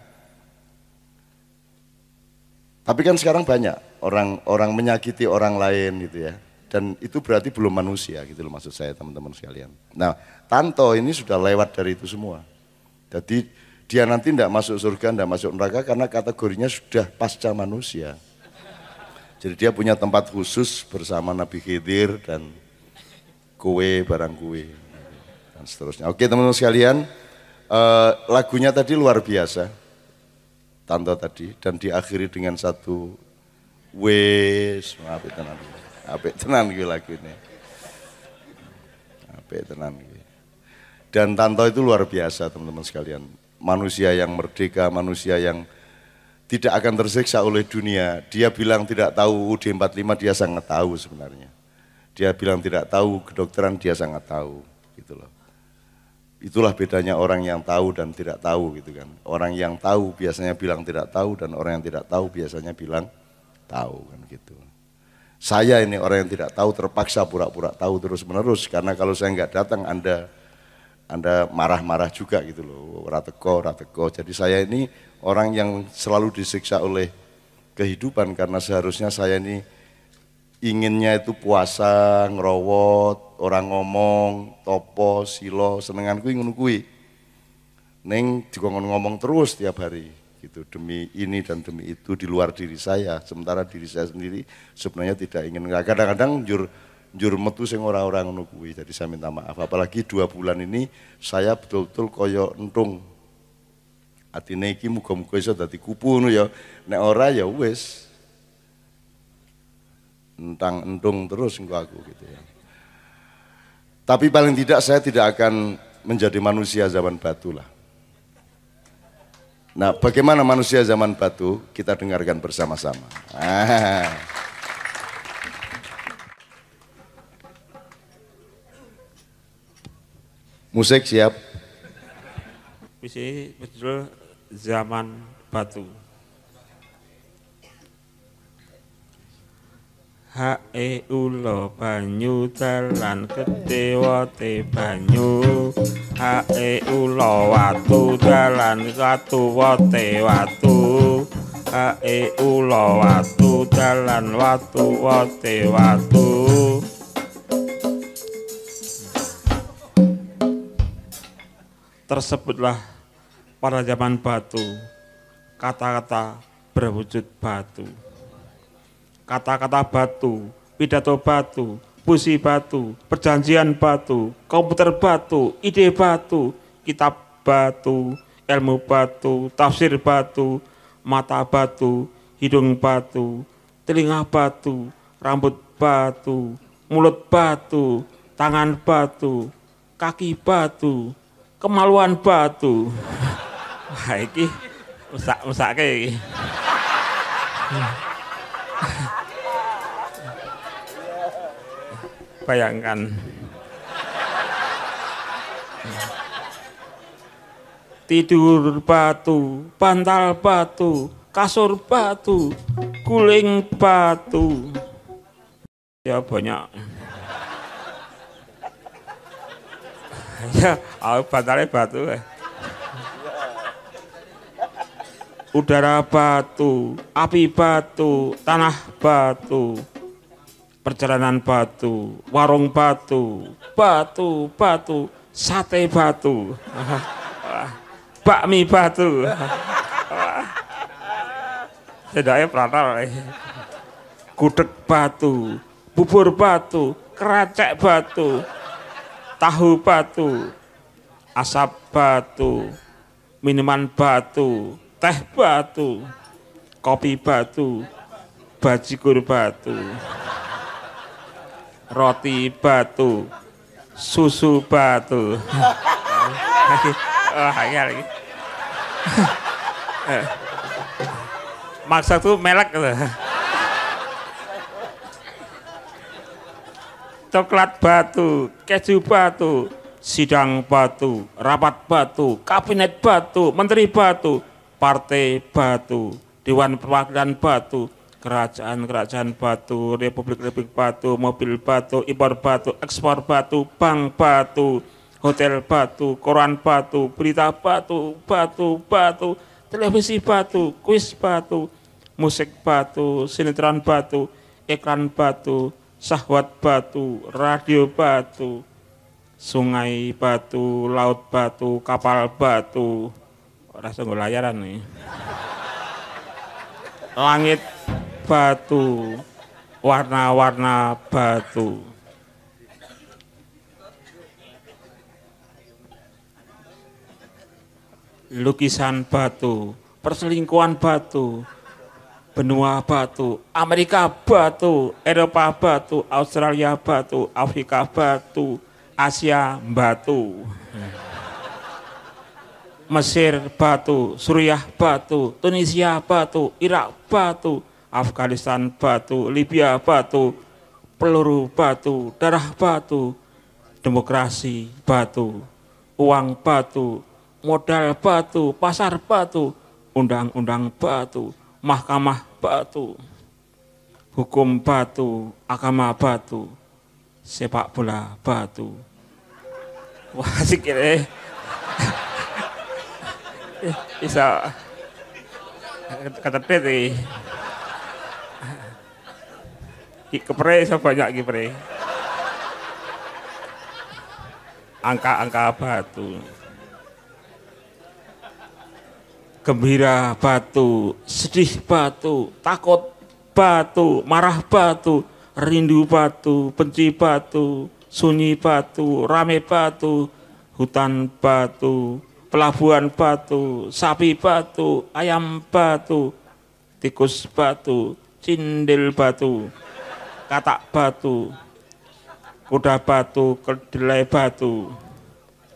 Tapi kan sekarang banyak orang orang menyakiti orang lain gitu ya. Dan itu berarti belum manusia gitu loh maksud saya teman-teman sekalian. Nah, Tanto ini sudah lewat dari itu semua. Jadi dia nanti tidak masuk surga, tidak masuk neraka karena kategorinya sudah pasca manusia. Jadi dia punya tempat khusus bersama Nabi Khidir dan kue, barang kue, dan seterusnya. Oke teman-teman sekalian, eh, lagunya tadi luar biasa, Tanto tadi, dan diakhiri dengan satu wes, apik tenan, apik tenan gue lagu ini. Apik tenan gue. Dan Tanto itu luar biasa teman-teman sekalian. Manusia yang merdeka, manusia yang tidak akan tersiksa oleh dunia. Dia bilang tidak tahu UD 45, dia sangat tahu sebenarnya. Dia bilang tidak tahu kedokteran, dia sangat tahu. Gitu loh. Itulah bedanya orang yang tahu dan tidak tahu gitu kan. Orang yang tahu biasanya bilang tidak tahu dan orang yang tidak tahu biasanya bilang tahu kan gitu. Saya ini orang yang tidak tahu terpaksa pura-pura tahu terus menerus karena kalau saya nggak datang Anda Anda marah-marah juga gitu loh, rateko, rateko. Jadi saya ini orang yang selalu disiksa oleh kehidupan karena seharusnya saya ini inginnya itu puasa, ngerowot, orang ngomong, topo, silo, senenganku ingin kui. Neng dikongkon ngomong terus tiap hari gitu demi ini dan demi itu di luar diri saya sementara diri saya sendiri sebenarnya tidak ingin kadang-kadang jur jur metu sing orang-orang ngono kuwi jadi saya minta maaf apalagi dua bulan ini saya betul-betul koyo entung atine iki muga-muga iso dadi kupu ngono ya nek ora ya wis entang entung terus engko aku gitu ya. Tapi paling tidak saya tidak akan menjadi manusia zaman batu lah. Nah, bagaimana manusia zaman batu? Kita dengarkan bersama-sama. Ah. Musik siap. Bisa betul zaman batu. Hae ulo banyu dalan kedewote banyu Hae ulo watu dalan watu wote watu Hae ulo watu dalan watu wote watu Tersebutlah pada zaman batu kata-kata berwujud batu. Kata-kata batu, pidato batu, puisi batu, perjanjian batu, komputer batu, ide batu, kitab batu, ilmu batu, tafsir batu, mata batu, hidung batu, telinga batu, rambut batu, mulut batu, tangan batu, kaki batu, kemaluan batu. Wah iki iki. Bayangkan. Tidur batu, bantal batu, kasur batu, guling batu. Ya banyak. Ya, bantalnya batu. Eh. Udara batu, api batu, tanah batu, perjalanan batu, warung batu, batu, batu, sate batu, bakmi batu. Sedaya pratal. Gudeg batu, bubur batu, keracek batu, tahu batu, asap batu, minuman batu, teh batu, kopi batu, bajigur batu roti batu, susu batu. oh, lagi. Maksa tuh melek Coklat batu, keju batu, sidang batu, rapat batu, kabinet batu, menteri batu, partai batu, dewan perwakilan batu, kerajaan-kerajaan batu, republik-republik batu, mobil batu, impor batu, ekspor batu, bank batu, hotel batu, koran batu, berita batu, batu, batu, televisi batu, kuis batu, musik batu, sinetron batu, iklan batu, sahwat batu, radio batu, sungai batu, laut batu, kapal batu. Rasa nggak layaran nih. Langit batu, warna-warna batu. Lukisan batu, perselingkuhan batu, benua batu, Amerika batu, Eropa batu, Australia batu, Afrika batu, Asia batu. Mesir batu, Suriah batu, Tunisia batu, Irak batu, Afghanistan batu, Libya batu, peluru batu, darah batu, demokrasi batu, uang batu, modal batu, pasar batu, undang-undang batu, mahkamah batu, hukum batu, agama batu, sepak bola batu. Wah, asik ya. Bisa kata. Ki kepre iso banyak kipre. Angka-angka batu. Gembira batu, sedih batu, takut batu, marah batu, rindu batu, benci batu, sunyi batu, rame batu, hutan batu, pelabuhan batu, sapi batu, ayam batu, tikus batu, cindil batu, katak batu, kuda batu, kedelai batu,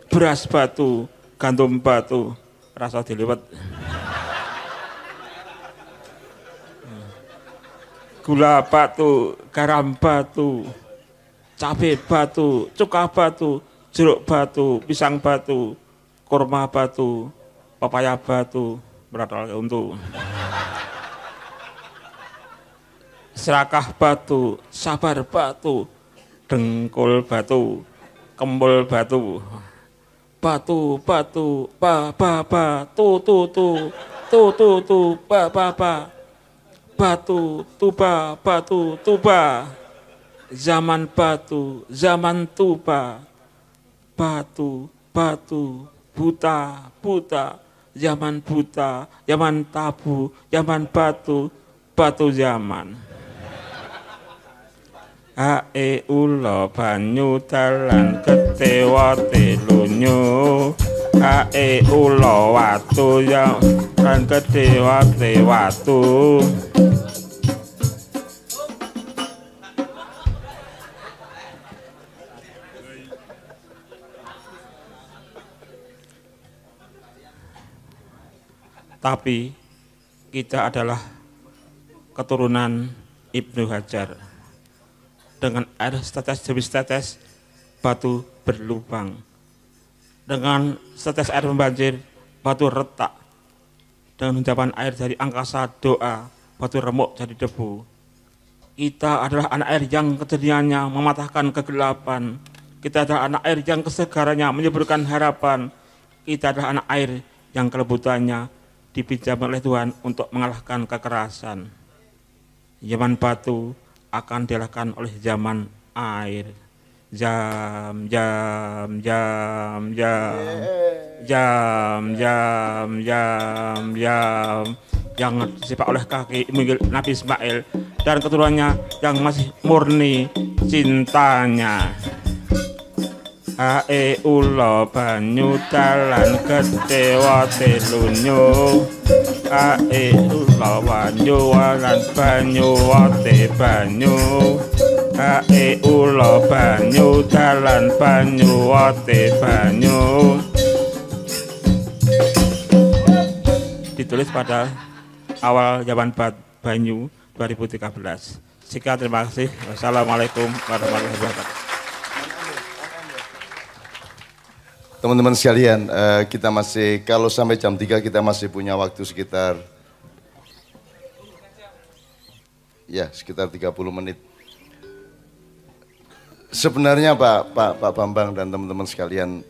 beras batu, gandum batu, rasa diliwat. Gula batu, garam batu, cabai batu, cuka batu, jeruk batu, pisang batu, kurma batu, papaya batu, berat untuk serakah batu, sabar batu, dengkul batu, kembul batu, batu, batu, ba, ba, ba, tu, tu, tu, tu, tu, tu, ba, ba, ba, batu, tuba, batu, tuba, zaman batu, zaman tuba, batu, batu, buta, buta, zaman buta, zaman tabu, zaman batu, batu zaman. Ae ulo banyu dalan ketewa telunyo Ae ulo watu ya kan ketewa te watu tapi kita adalah keturunan Ibnu Hajar. Dengan air setetes demi setetes, batu berlubang. Dengan setetes air membanjir, batu retak. Dengan ucapan air dari angkasa doa, batu remuk jadi debu. Kita adalah anak air yang kejadiannya mematahkan kegelapan. Kita adalah anak air yang kesegarannya menyuburkan harapan. Kita adalah anak air yang kelebutannya dipinjam oleh Tuhan untuk mengalahkan kekerasan. Zaman batu akan dialahkan oleh zaman air. Jam, jam, jam, jam, jam, jam, jam, jam, yang disebut oleh kaki Nabi Ismail dan keturunannya yang masih murni cintanya. Ae ulo banyu dalan ketewa telunyo Ae ulo banyu walan banyu wate banyu Ae ulo banyu dalan banyu wate banyu Ditulis pada awal zaman Banyu 2013 Sekian terima kasih. Wassalamualaikum warahmatullahi wabarakatuh. Teman-teman sekalian, uh, kita masih kalau sampai jam 3 kita masih punya waktu sekitar ya sekitar 30 menit. Sebenarnya Pak Pak Pak Bambang dan teman-teman sekalian,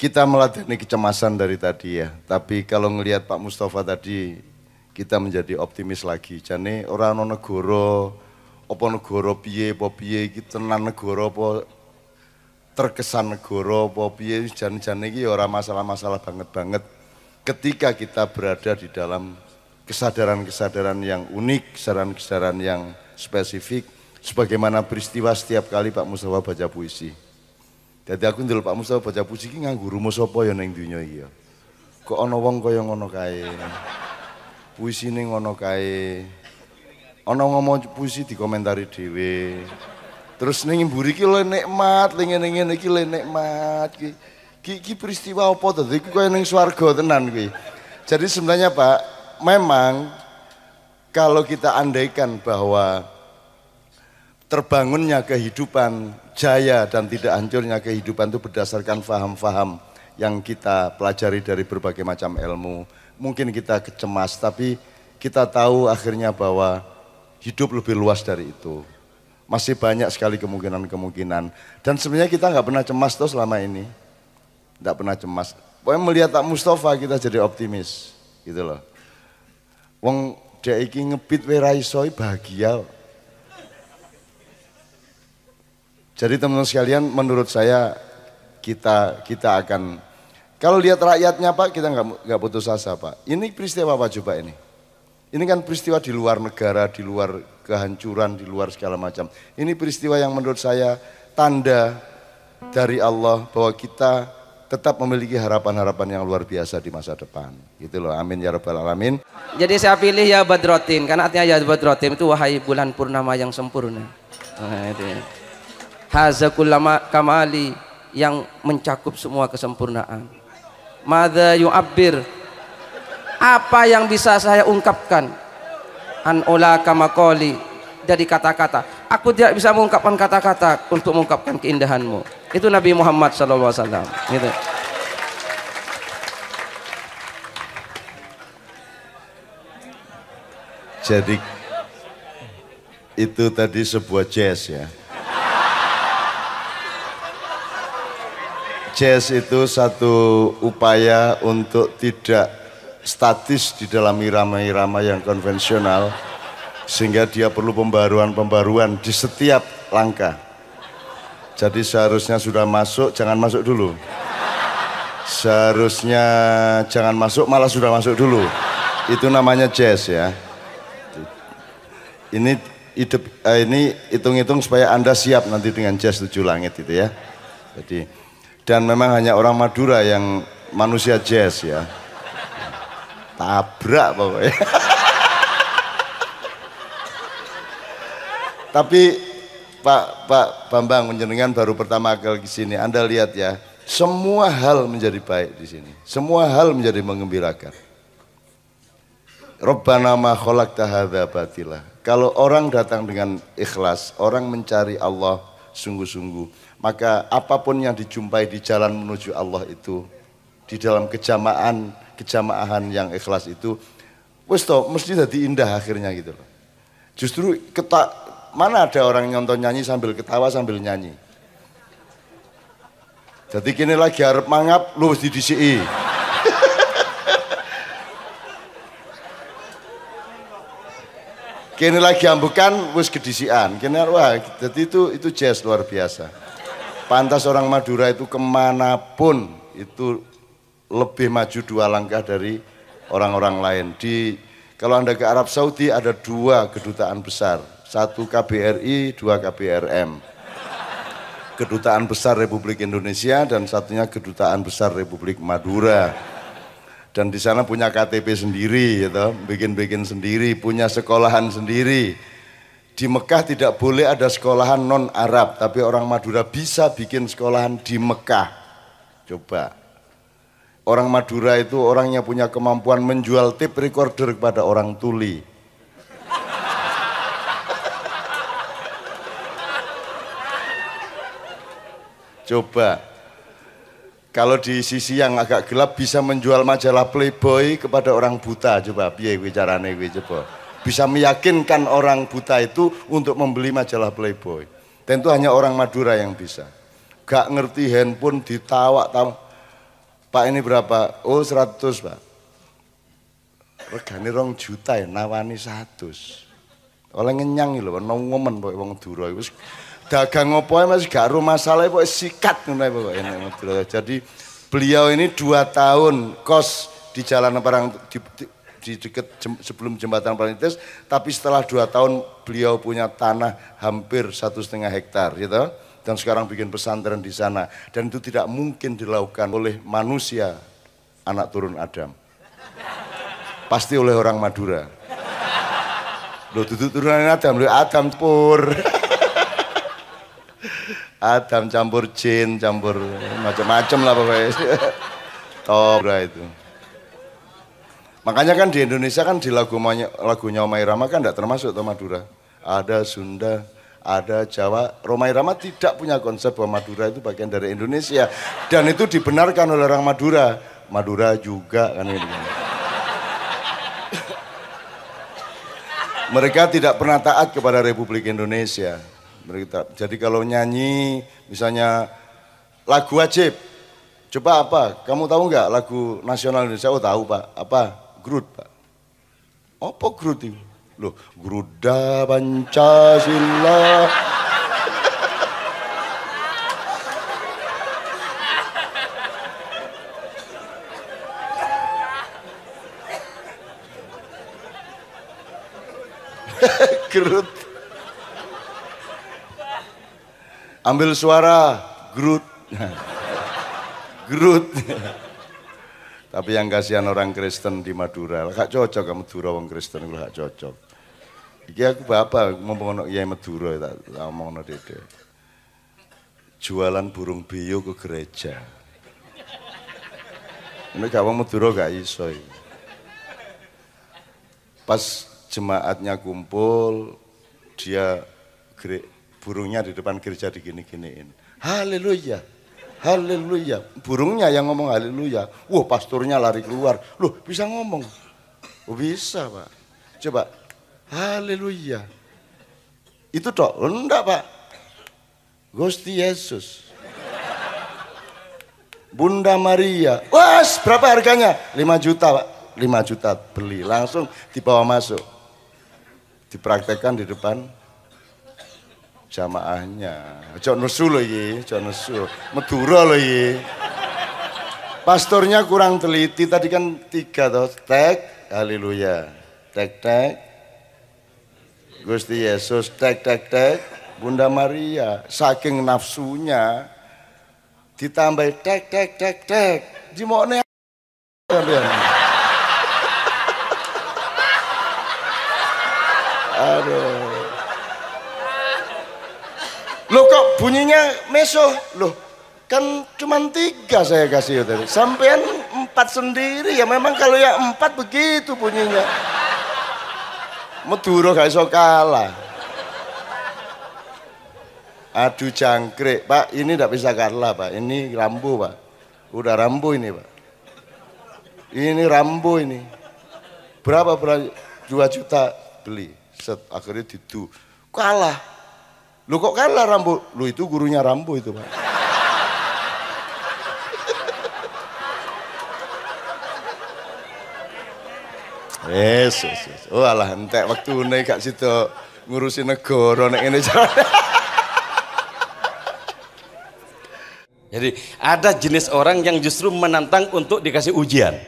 kita meladeni kecemasan dari tadi ya. Tapi kalau ngelihat Pak Mustafa tadi, kita menjadi optimis lagi. Jane ora ana negara apa negara piye apa piye iki tenan negara apa terkesan negara apa piye jan-jane iki ora masalah-masalah banget-banget ketika kita berada di dalam kesadaran-kesadaran yang unik, kesadaran-kesadaran yang spesifik sebagaimana peristiwa setiap kali Pak Mustafa baca puisi. Jadi aku ndelok Pak Mustafa baca puisi iki nganggo rumus apa ya ning donya iki ya. Kok ana wong kaya ngono kae. Puisine ngono kae. Ana ngomong puisi dikomentari dhewe. Terus ning mburi iki lho nikmat, ning ngene-ngene iki lho nikmat iki. Ki, ki peristiwa apa to? Iki kaya ning swarga tenan kuwi. Jadi sebenarnya Pak, memang kalau kita andaikan bahwa terbangunnya kehidupan jaya dan tidak hancurnya kehidupan itu berdasarkan faham-faham yang kita pelajari dari berbagai macam ilmu. Mungkin kita kecemas, tapi kita tahu akhirnya bahwa hidup lebih luas dari itu. Masih banyak sekali kemungkinan-kemungkinan. Dan sebenarnya kita nggak pernah cemas tuh selama ini tidak pernah cemas. Pokoknya melihat tak Mustafa kita jadi optimis, gitu loh. Wong dia iki ngebit werai bahagia. Jadi teman-teman sekalian, menurut saya kita kita akan kalau lihat rakyatnya Pak, kita nggak nggak putus asa Pak. Ini peristiwa apa coba ini? Ini kan peristiwa di luar negara, di luar kehancuran, di luar segala macam. Ini peristiwa yang menurut saya tanda dari Allah bahwa kita tetap memiliki harapan-harapan yang luar biasa di masa depan. Gitu loh. Amin ya rabbal alamin. Jadi saya pilih ya Badrotin karena artinya ya Badrotin itu wahai bulan purnama yang sempurna. Ya. Hazakullama kamali yang mencakup semua kesempurnaan. Mada yu'abbir apa yang bisa saya ungkapkan an ola kamakoli dari kata-kata. Aku tidak bisa mengungkapkan kata-kata untuk mengungkapkan keindahanmu. Itu Nabi Muhammad SAW. Gitu. Jadi itu tadi sebuah jazz ya. Jazz itu satu upaya untuk tidak statis di dalam irama-irama yang konvensional sehingga dia perlu pembaruan-pembaruan di setiap langkah. Jadi seharusnya sudah masuk, jangan masuk dulu. Seharusnya jangan masuk, malah sudah masuk dulu. Itu namanya jazz ya. Ini hidup eh, ini hitung-hitung supaya Anda siap nanti dengan jazz tujuh langit itu ya. Jadi dan memang hanya orang Madura yang manusia jazz ya. Tabrak pokoknya. Tapi Pak Pak Bambang menjenengan baru pertama kali ke sini. Anda lihat ya, semua hal menjadi baik di sini. Semua hal menjadi mengembirakan. Rabbana ma khalaqta hadza batila. Kalau orang datang dengan ikhlas, orang mencari Allah sungguh-sungguh, maka apa pun yang dijumpai di jalan menuju Allah itu di dalam kejamaan kejamaahan yang ikhlas itu wis mesti jadi indah akhirnya gitu loh. Justru ketak mana ada orang nyonton nyanyi sambil ketawa sambil nyanyi. Jadi kini lagi harap mangap, lu mesti DCI. kini lagi ambukan, wis kedisian. Kini wah, jadi itu itu jazz luar biasa. Pantas orang Madura itu ke mana pun itu lebih maju dua langkah dari orang-orang lain. Di kalau anda ke Arab Saudi ada dua kedutaan besar satu KBRI, dua KBRM. Kedutaan Besar Republik Indonesia dan satunya Kedutaan Besar Republik Madura. Dan di sana punya KTP sendiri, gitu, bikin-bikin sendiri, punya sekolahan sendiri. Di Mekah tidak boleh ada sekolahan non Arab, tapi orang Madura bisa bikin sekolahan di Mekah. Coba. Orang Madura itu orangnya punya kemampuan menjual tape recorder kepada orang tuli. Coba kalau di sisi yang agak gelap bisa menjual majalah Playboy kepada orang buta. Coba biaya gue carane gue coba. Bisa meyakinkan orang buta itu untuk membeli majalah Playboy. Dan itu hanya orang Madura yang bisa. Gak ngerti handphone ditawak tahu Pak ini berapa? Oh 100 Pak. Regane rong juta ya nawani 100. Oleh ngenyang lho, ono ngomen pokoke wong Madura wis dagang opo ae masih gak ro masalah pokoke sikat. Jadi beliau ini dua tahun kos di jalan Parang di, di, di dekat jem, sebelum jembatan Parangtritis, tapi setelah dua tahun beliau punya tanah hampir satu setengah hektar, gitu. Dan sekarang bikin pesantren di sana. Dan itu tidak mungkin dilakukan oleh manusia, anak turun Adam. Pasti oleh orang Madura. Loh, duduk turunan Adam, loh Adam pur. Adam campur jin, campur macam-macam lah pokoknya. Tobra itu. Makanya kan di Indonesia kan di lagu lagunya Omai Rama kan tidak termasuk tuh Madura. Ada Sunda, ada Jawa. Romai Rama tidak punya konsep bahwa Madura itu bagian dari Indonesia. Dan itu dibenarkan oleh orang Madura. Madura juga kan ini. Mereka tidak pernah taat kepada Republik Indonesia. Mereka, jadi kalau nyanyi misalnya lagu wajib, coba apa? Kamu tahu nggak lagu nasional Indonesia? Oh tahu pak. Apa? Grud, Pak. Apa Grud itu? Loh, Gruda Pancasila. Grud. Ambil suara, Grud. Grud. Tapi yang kasihan orang Kristen di Madura, gak cocok kamu Madura orang Kristen gak cocok. Iki aku bapak ngomong ono iya Madura tak ngomong ono dede. Jualan burung bio ke gereja. Ini gak mau Madura gak iso. Pas jemaatnya kumpul, dia burungnya di depan gereja digini-giniin. Haleluya. Haleluya. Burungnya yang ngomong haleluya. Wah, pastornya lari keluar. Loh, bisa ngomong? Oh, bisa, Pak. Coba. Haleluya. Itu toh? Enggak, Pak. Gusti Yesus. Bunda Maria. Wah, berapa harganya? 5 juta, Pak. 5 juta beli. Langsung dibawa masuk. Dipraktekkan di depan jamaahnya. Ojo nesu loh ye, ojo nesu. Madura loh ye. Pastornya kurang teliti tadi kan tiga toh. Tek, haleluya. Tek tek. Gusti Yesus tek tek tek. Bunda Maria saking nafsunya ditambah tek tek tek tek. Jimone Aduh. Loh kok bunyinya meso? Loh kan cuma tiga saya kasih tadi. Sampean empat sendiri ya memang kalau ya empat begitu bunyinya. Meduro gak iso kalah. Aduh jangkrik, Pak ini tidak bisa kalah Pak. Ini rambu Pak. Udah rambu ini Pak. Ini rambu ini. Berapa berapa? Dua juta beli. Set akhirnya didu. Kalah Lu kok kalah Rambo? Lu itu gurunya Rambo itu, Pak. Yes, yes, yes. Oh alah entek ini gak situ ngurusin negara nek ini Jadi ada jenis orang yang justru menantang untuk dikasih ujian.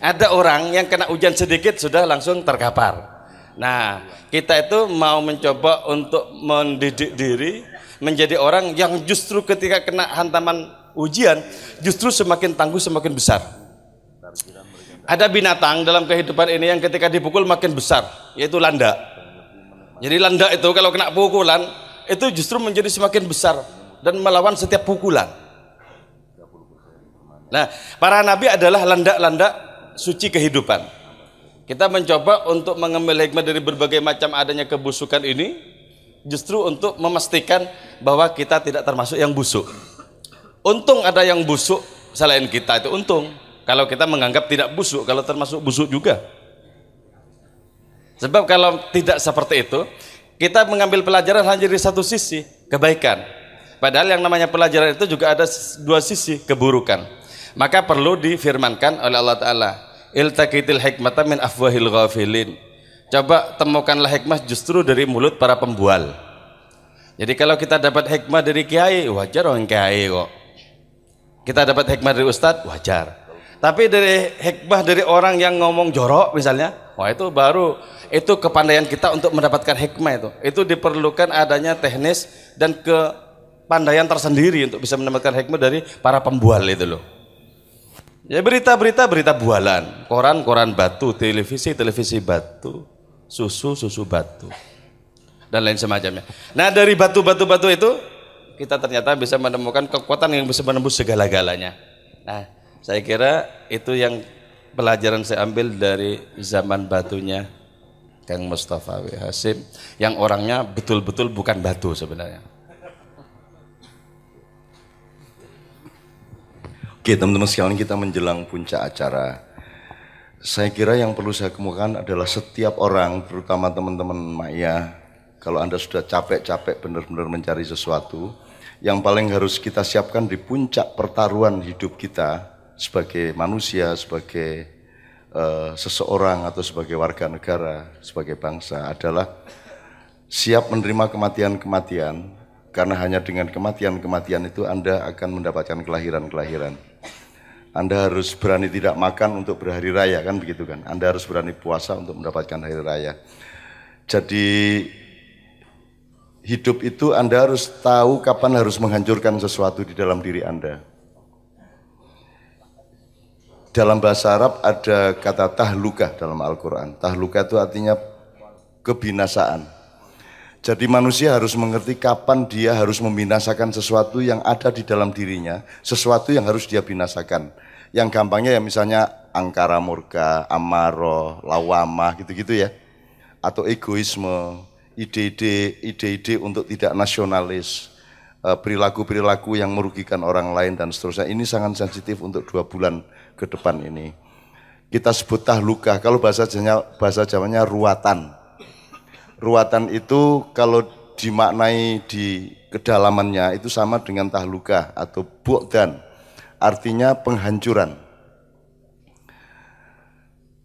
Ada orang yang kena ujian sedikit sudah langsung terkapar. Nah, kita itu mau mencoba untuk mendidik diri menjadi orang yang justru ketika kena hantaman ujian justru semakin tangguh semakin besar. Ada binatang dalam kehidupan ini yang ketika dipukul makin besar, yaitu landa. Jadi landa itu kalau kena pukulan itu justru menjadi semakin besar dan melawan setiap pukulan. Nah, para nabi adalah landa-landa suci kehidupan. Kita mencoba untuk mengambil hikmah dari berbagai macam adanya kebusukan ini justru untuk memastikan bahwa kita tidak termasuk yang busuk. Untung ada yang busuk selain kita itu untung. Kalau kita menganggap tidak busuk, kalau termasuk busuk juga. Sebab kalau tidak seperti itu, kita mengambil pelajaran hanya dari satu sisi, kebaikan. Padahal yang namanya pelajaran itu juga ada dua sisi, keburukan. Maka perlu difirmankan oleh Allah Ta'ala iltaqitil hikmata min afwahil ghafilin. Coba temukanlah hikmah justru dari mulut para pembual. Jadi kalau kita dapat hikmah dari kiai, wajar orang kiai kok. Kita dapat hikmah dari ustadz, wajar. Tapi dari hikmah dari orang yang ngomong jorok misalnya, wah itu baru itu kepandaian kita untuk mendapatkan hikmah itu. Itu diperlukan adanya teknis dan kepandaian tersendiri untuk bisa mendapatkan hikmah dari para pembual itu loh. Ya berita-berita berita bualan, koran-koran batu, televisi televisi batu, susu susu batu dan lain semacamnya. Nah dari batu-batu batu itu kita ternyata bisa menemukan kekuatan yang bisa menembus segala-galanya. Nah saya kira itu yang pelajaran saya ambil dari zaman batunya Kang Mustafa W. Hasim yang orangnya betul-betul bukan batu sebenarnya. Oke teman-teman sekalian kita menjelang puncak acara. Saya kira yang perlu saya kemukakan adalah setiap orang, terutama teman-teman Maya, kalau Anda sudah capek-capek benar-benar mencari sesuatu, yang paling harus kita siapkan di puncak pertaruhan hidup kita sebagai manusia, sebagai uh, seseorang atau sebagai warga negara, sebagai bangsa adalah siap menerima kematian-kematian karena hanya dengan kematian-kematian itu Anda akan mendapatkan kelahiran-kelahiran. Anda harus berani tidak makan untuk berhari raya kan begitu kan. Anda harus berani puasa untuk mendapatkan hari raya. Jadi hidup itu Anda harus tahu kapan harus menghancurkan sesuatu di dalam diri Anda. Dalam bahasa Arab ada kata tahluka dalam Al-Quran. Tahluka itu artinya kebinasaan. Jadi manusia harus mengerti kapan dia harus membinasakan sesuatu yang ada di dalam dirinya, sesuatu yang harus dia binasakan yang gampangnya ya misalnya angkara murka, amaro, lawamah gitu-gitu ya. Atau egoisme, ide-ide ide-ide untuk tidak nasionalis, eh, perilaku-perilaku yang merugikan orang lain dan seterusnya. Ini sangat sensitif untuk dua bulan ke depan ini. Kita sebut tahluka, kalau bahasa Jawanya, bahasa Jawanya ruatan. Ruatan itu kalau dimaknai di kedalamannya itu sama dengan tahluka atau bu'dan artinya penghancuran.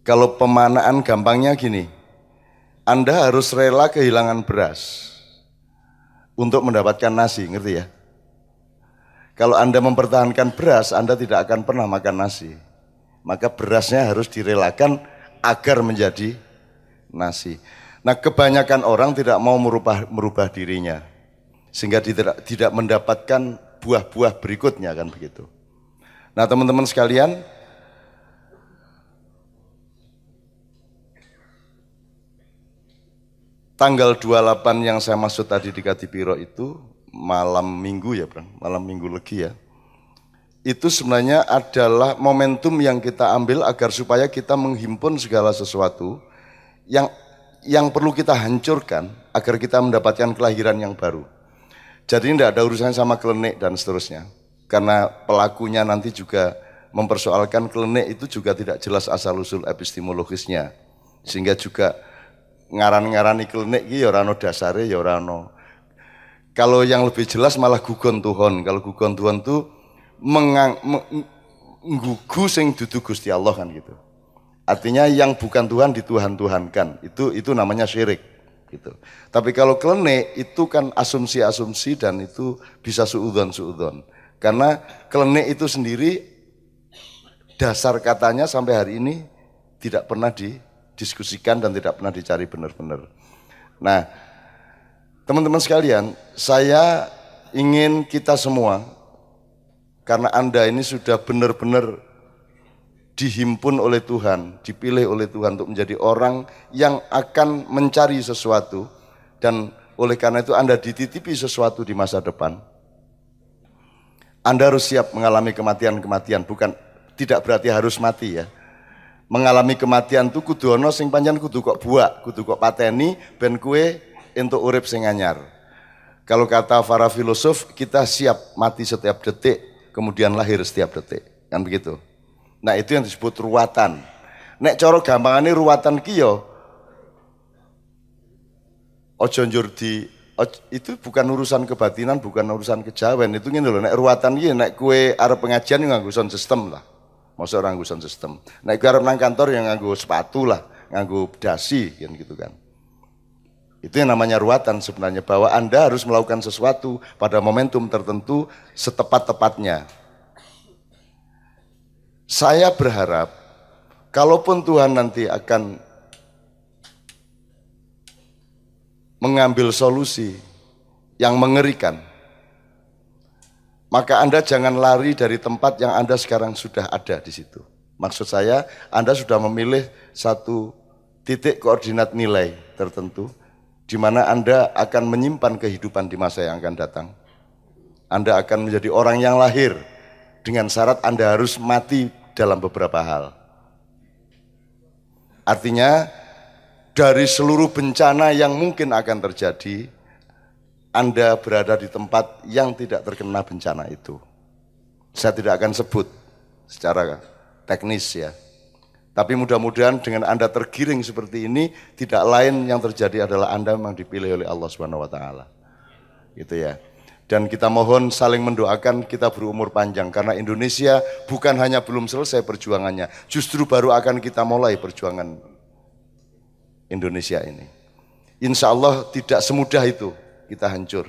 Kalau pemanaan gampangnya gini, Anda harus rela kehilangan beras untuk mendapatkan nasi, ngerti ya? Kalau Anda mempertahankan beras, Anda tidak akan pernah makan nasi. Maka berasnya harus direlakan agar menjadi nasi. Nah, kebanyakan orang tidak mau merubah merubah dirinya sehingga tidak tidak mendapatkan buah-buah berikutnya kan begitu. Nah teman-teman sekalian, tanggal 28 yang saya maksud tadi di Kadipiro itu malam minggu ya Bang, malam minggu legi ya. Itu sebenarnya adalah momentum yang kita ambil agar supaya kita menghimpun segala sesuatu yang yang perlu kita hancurkan agar kita mendapatkan kelahiran yang baru. Jadi tidak ada urusan sama klenik dan seterusnya karena pelakunya nanti juga mempersoalkan klenik itu juga tidak jelas asal usul epistemologisnya sehingga juga ngaran-ngarani klenik iki ya ora dasare ya ora kalau yang lebih jelas malah gugon Tuhan. Kalau gugon Tuhan tuh mengang, menggugu sing dudu Gusti Allah kan gitu. Artinya yang bukan Tuhan dituhan-tuhankan. Itu itu namanya syirik gitu. Tapi kalau klenik itu kan asumsi-asumsi dan itu bisa suudon-suudon. Karena klenik itu sendiri dasar katanya sampai hari ini tidak pernah didiskusikan dan tidak pernah dicari benar-benar. Nah, teman-teman sekalian, saya ingin kita semua karena Anda ini sudah benar-benar dihimpun oleh Tuhan, dipilih oleh Tuhan untuk menjadi orang yang akan mencari sesuatu dan oleh karena itu Anda dititipi sesuatu di masa depan anda harus siap mengalami kematian-kematian, bukan tidak berarti harus mati ya. Mengalami kematian itu kudu ono sing panjang kudu kok buak, kudu kok pateni ben kue untuk urip sing anyar. Kalau kata para filosof, kita siap mati setiap detik, kemudian lahir setiap detik. Kan begitu. Nah, itu yang disebut ruwatan. Nek coro gampangane ruwatan kiyo ojo njur itu bukan urusan kebatinan, bukan urusan kejawen. Itu ngene lho, nek ruwatan iki nek kue arep pengajian nganggo sound system lah. Masa orang nganggo sound system. Nah, iku arep nang kantor yang nganggo sepatu lah, nganggo dasi kan gitu kan. Itu yang namanya ruatan sebenarnya bahwa Anda harus melakukan sesuatu pada momentum tertentu setepat-tepatnya. Saya berharap kalaupun Tuhan nanti akan mengambil solusi yang mengerikan, maka Anda jangan lari dari tempat yang Anda sekarang sudah ada di situ. Maksud saya, Anda sudah memilih satu titik koordinat nilai tertentu, di mana Anda akan menyimpan kehidupan di masa yang akan datang. Anda akan menjadi orang yang lahir dengan syarat Anda harus mati dalam beberapa hal. Artinya, dari seluruh bencana yang mungkin akan terjadi, Anda berada di tempat yang tidak terkena bencana itu. Saya tidak akan sebut secara teknis ya. Tapi mudah-mudahan dengan Anda tergiring seperti ini, tidak lain yang terjadi adalah Anda memang dipilih oleh Allah Subhanahu wa taala. Gitu ya. Dan kita mohon saling mendoakan kita berumur panjang karena Indonesia bukan hanya belum selesai perjuangannya, justru baru akan kita mulai perjuangan Indonesia ini. Insya Allah tidak semudah itu kita hancur.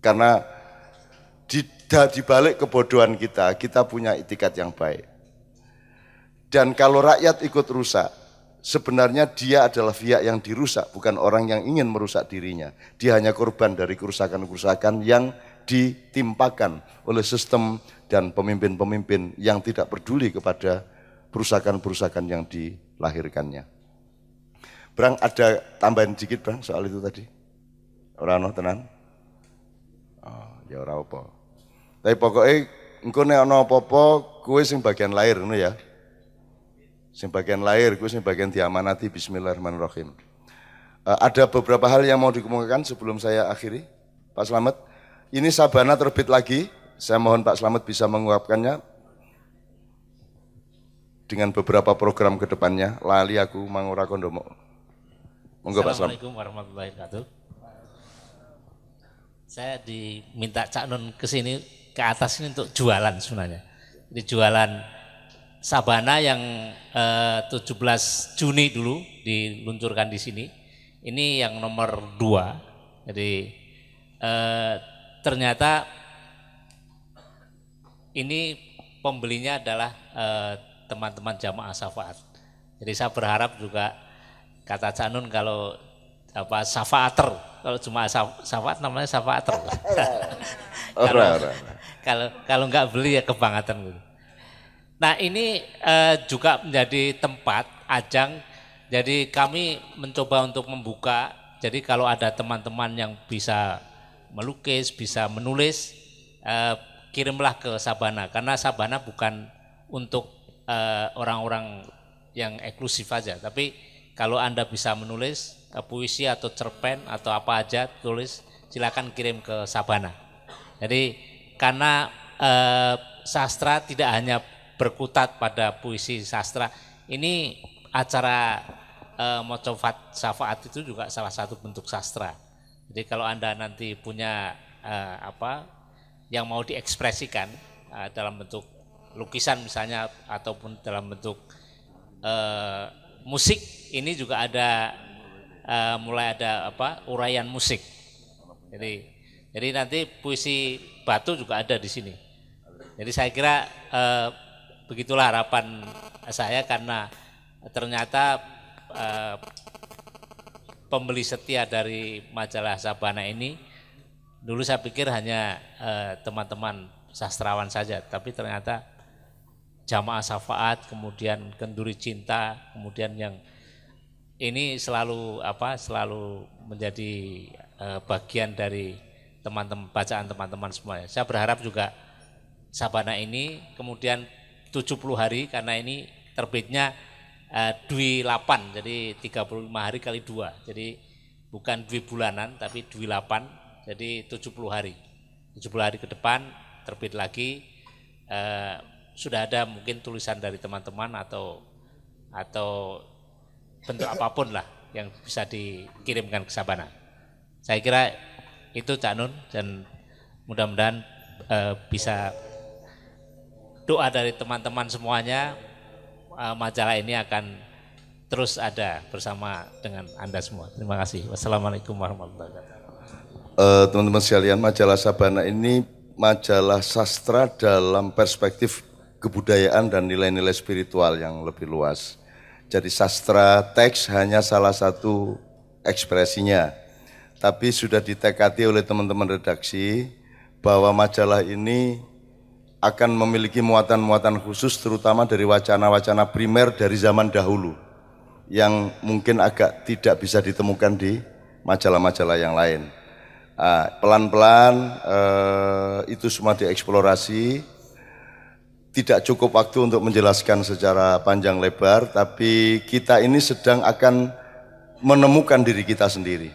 Karena di, di balik kebodohan kita, kita punya itikat yang baik. Dan kalau rakyat ikut rusak, sebenarnya dia adalah pihak yang dirusak, bukan orang yang ingin merusak dirinya. Dia hanya korban dari kerusakan-kerusakan yang ditimpakan oleh sistem dan pemimpin-pemimpin yang tidak peduli kepada perusakan-perusakan yang dilahirkannya. Brang ada tambahan dikit Brang soal itu tadi. Orang no tenan. Oh, ya ora apa. Tapi pokoknya engko nek ana apa-apa sing bagian lahir ngono ya. Sing lahir, kowe sing diamanati bismillahirrahmanirrahim. Uh, ada beberapa hal yang mau dikemukakan sebelum saya akhiri. Pak Slamet, ini Sabana terbit lagi. Saya mohon Pak Slamet bisa menguapkannya dengan beberapa program ke depannya. Lali aku mangura kondomo. Monggo Pak Assalamualaikum warahmatullahi wabarakatuh. Saya diminta Cak Nun ke sini ke atas ini untuk jualan sebenarnya. Jadi jualan Sabana yang eh, 17 Juni dulu diluncurkan di sini. Ini yang nomor dua. Jadi eh, ternyata ini pembelinya adalah eh, teman-teman eh, jamaah syafaat. Jadi saya berharap juga kata Canun kalau apa safaater kalau cuma safaat namanya safaater kalau kalau kalau nggak beli ya kebangetan gitu nah ini eh, juga menjadi tempat ajang. Jadi kami mencoba untuk membuka. Jadi kalau ada teman-teman yang bisa melukis bisa menulis eh, kirimlah ke Sabana. Karena Sabana bukan untuk eh, orang-orang yang eksklusif aja. Tapi kalau Anda bisa menulis uh, puisi atau cerpen atau apa aja tulis silakan kirim ke Sabana. Jadi karena eh, sastra tidak hanya berkutat pada puisi sastra, ini acara eh, mocofat syafaat itu juga salah satu bentuk sastra. Jadi kalau Anda nanti punya eh, apa yang mau diekspresikan eh, dalam bentuk lukisan misalnya ataupun dalam bentuk eh, musik ini juga ada uh, mulai ada apa uraian musik. Jadi jadi nanti puisi batu juga ada di sini. Jadi saya kira uh, begitulah harapan saya karena ternyata uh, pembeli setia dari majalah Sabana ini dulu saya pikir hanya teman-teman uh, sastrawan saja, tapi ternyata jamaah syafaat, kemudian kenduri cinta, kemudian yang ini selalu apa selalu menjadi uh, bagian dari teman-teman bacaan teman-teman semuanya. Saya berharap juga Sabana ini kemudian 70 hari karena ini terbitnya uh, dwi 8 jadi 35 hari kali dua. Jadi bukan dwi bulanan tapi dwi 8 jadi 70 hari. 70 hari ke depan terbit lagi. Uh, sudah ada mungkin tulisan dari teman-teman atau atau bentuk apa pun lah yang bisa dikirimkan ke Sabana. Saya kira itu Cak Nun. Dan mudah-mudahan e, bisa doa dari teman-teman semuanya eh, majalah ini akan terus ada bersama dengan Anda semua. Terima kasih. Wassalamualaikum warahmatullahi wabarakatuh. Eh, teman-teman sekalian, majalah Sabana ini majalah sastra dalam perspektif kebudayaan dan nilai-nilai spiritual yang lebih luas. Jadi sastra teks hanya salah satu ekspresinya. Tapi sudah ditekati oleh teman-teman redaksi bahwa majalah ini akan memiliki muatan-muatan khusus terutama dari wacana-wacana primer dari zaman dahulu yang mungkin agak tidak bisa ditemukan di majalah-majalah yang lain. Ah, pelan-pelan eh, itu semua dieksplorasi. Tidak cukup waktu untuk menjelaskan secara panjang lebar, tapi kita ini sedang akan menemukan diri kita sendiri.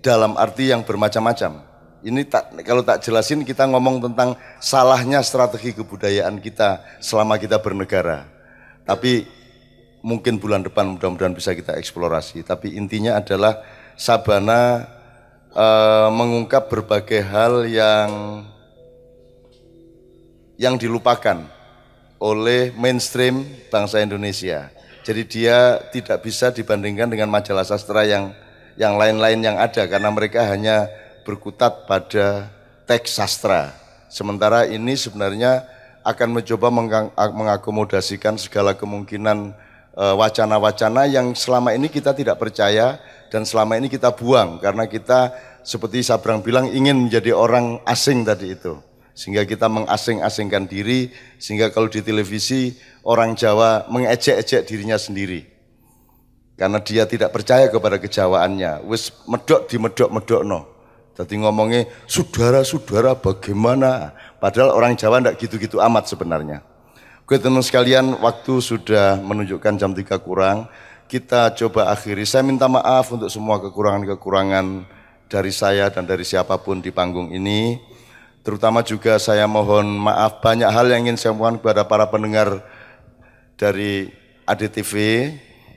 Dalam arti yang bermacam-macam. Ini tak, kalau tak jelasin kita ngomong tentang salahnya strategi kebudayaan kita selama kita bernegara. Tapi mungkin bulan depan mudah-mudahan bisa kita eksplorasi. Tapi intinya adalah Sabana uh, mengungkap berbagai hal yang yang dilupakan oleh mainstream bangsa Indonesia. Jadi dia tidak bisa dibandingkan dengan majalah sastra yang yang lain-lain yang ada karena mereka hanya berkutat pada teks sastra. Sementara ini sebenarnya akan mencoba mengakomodasikan segala kemungkinan eh, wacana-wacana yang selama ini kita tidak percaya dan selama ini kita buang karena kita seperti Sabrang bilang ingin menjadi orang asing tadi itu. Sehingga kita mengasing-asingkan diri sehingga kalau di televisi orang Jawa mengejek-ejek dirinya sendiri. Karena dia tidak percaya kepada kejawaannya. Wis medok di medok-medok no. Jadi ngomongnya saudara-saudara bagaimana. Padahal orang Jawa tidak gitu-gitu amat sebenarnya. Oke teman sekalian, waktu sudah menunjukkan jam 3 kurang kita coba akhiri. Saya minta maaf untuk semua kekurangan-kekurangan dari saya dan dari siapa pun di panggung ini. Terutama juga saya mohon maaf banyak hal yang ingin saya mohon kepada para pendengar dari ADTV.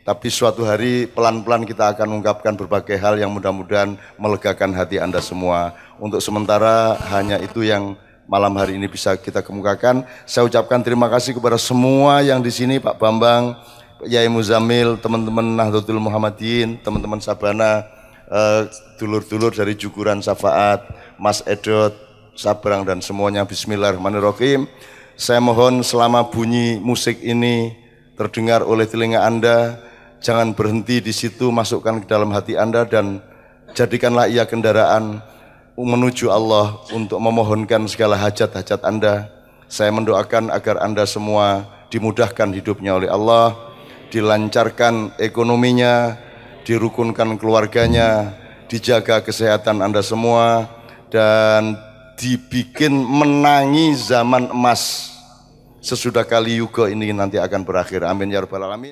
Tapi suatu hari pelan-pelan kita akan mengungkapkan berbagai hal yang mudah-mudahan melegakan hati Anda semua. Untuk sementara hanya itu yang malam hari ini bisa kita kemukakan. Saya ucapkan terima kasih kepada semua yang di sini, Pak Bambang, Yai Muzamil, teman-teman Nahdlatul Muhammadin, teman-teman Sabana, eh, dulur-dulur dari Jukuran Safaat, Mas Edot, Sabrang dan semuanya Bismillahirrahmanirrahim. Saya mohon selama bunyi musik ini terdengar oleh telinga Anda, jangan berhenti di situ, masukkan ke dalam hati Anda dan jadikanlah ia kendaraan menuju Allah untuk memohonkan segala hajat-hajat Anda. Saya mendoakan agar Anda semua dimudahkan hidupnya oleh Allah, dilancarkan ekonominya, dirukunkan keluarganya, dijaga kesehatan Anda semua, dan dibikin menangi zaman emas sesudah kali yuga ini nanti akan berakhir. Amin ya rabbal alamin.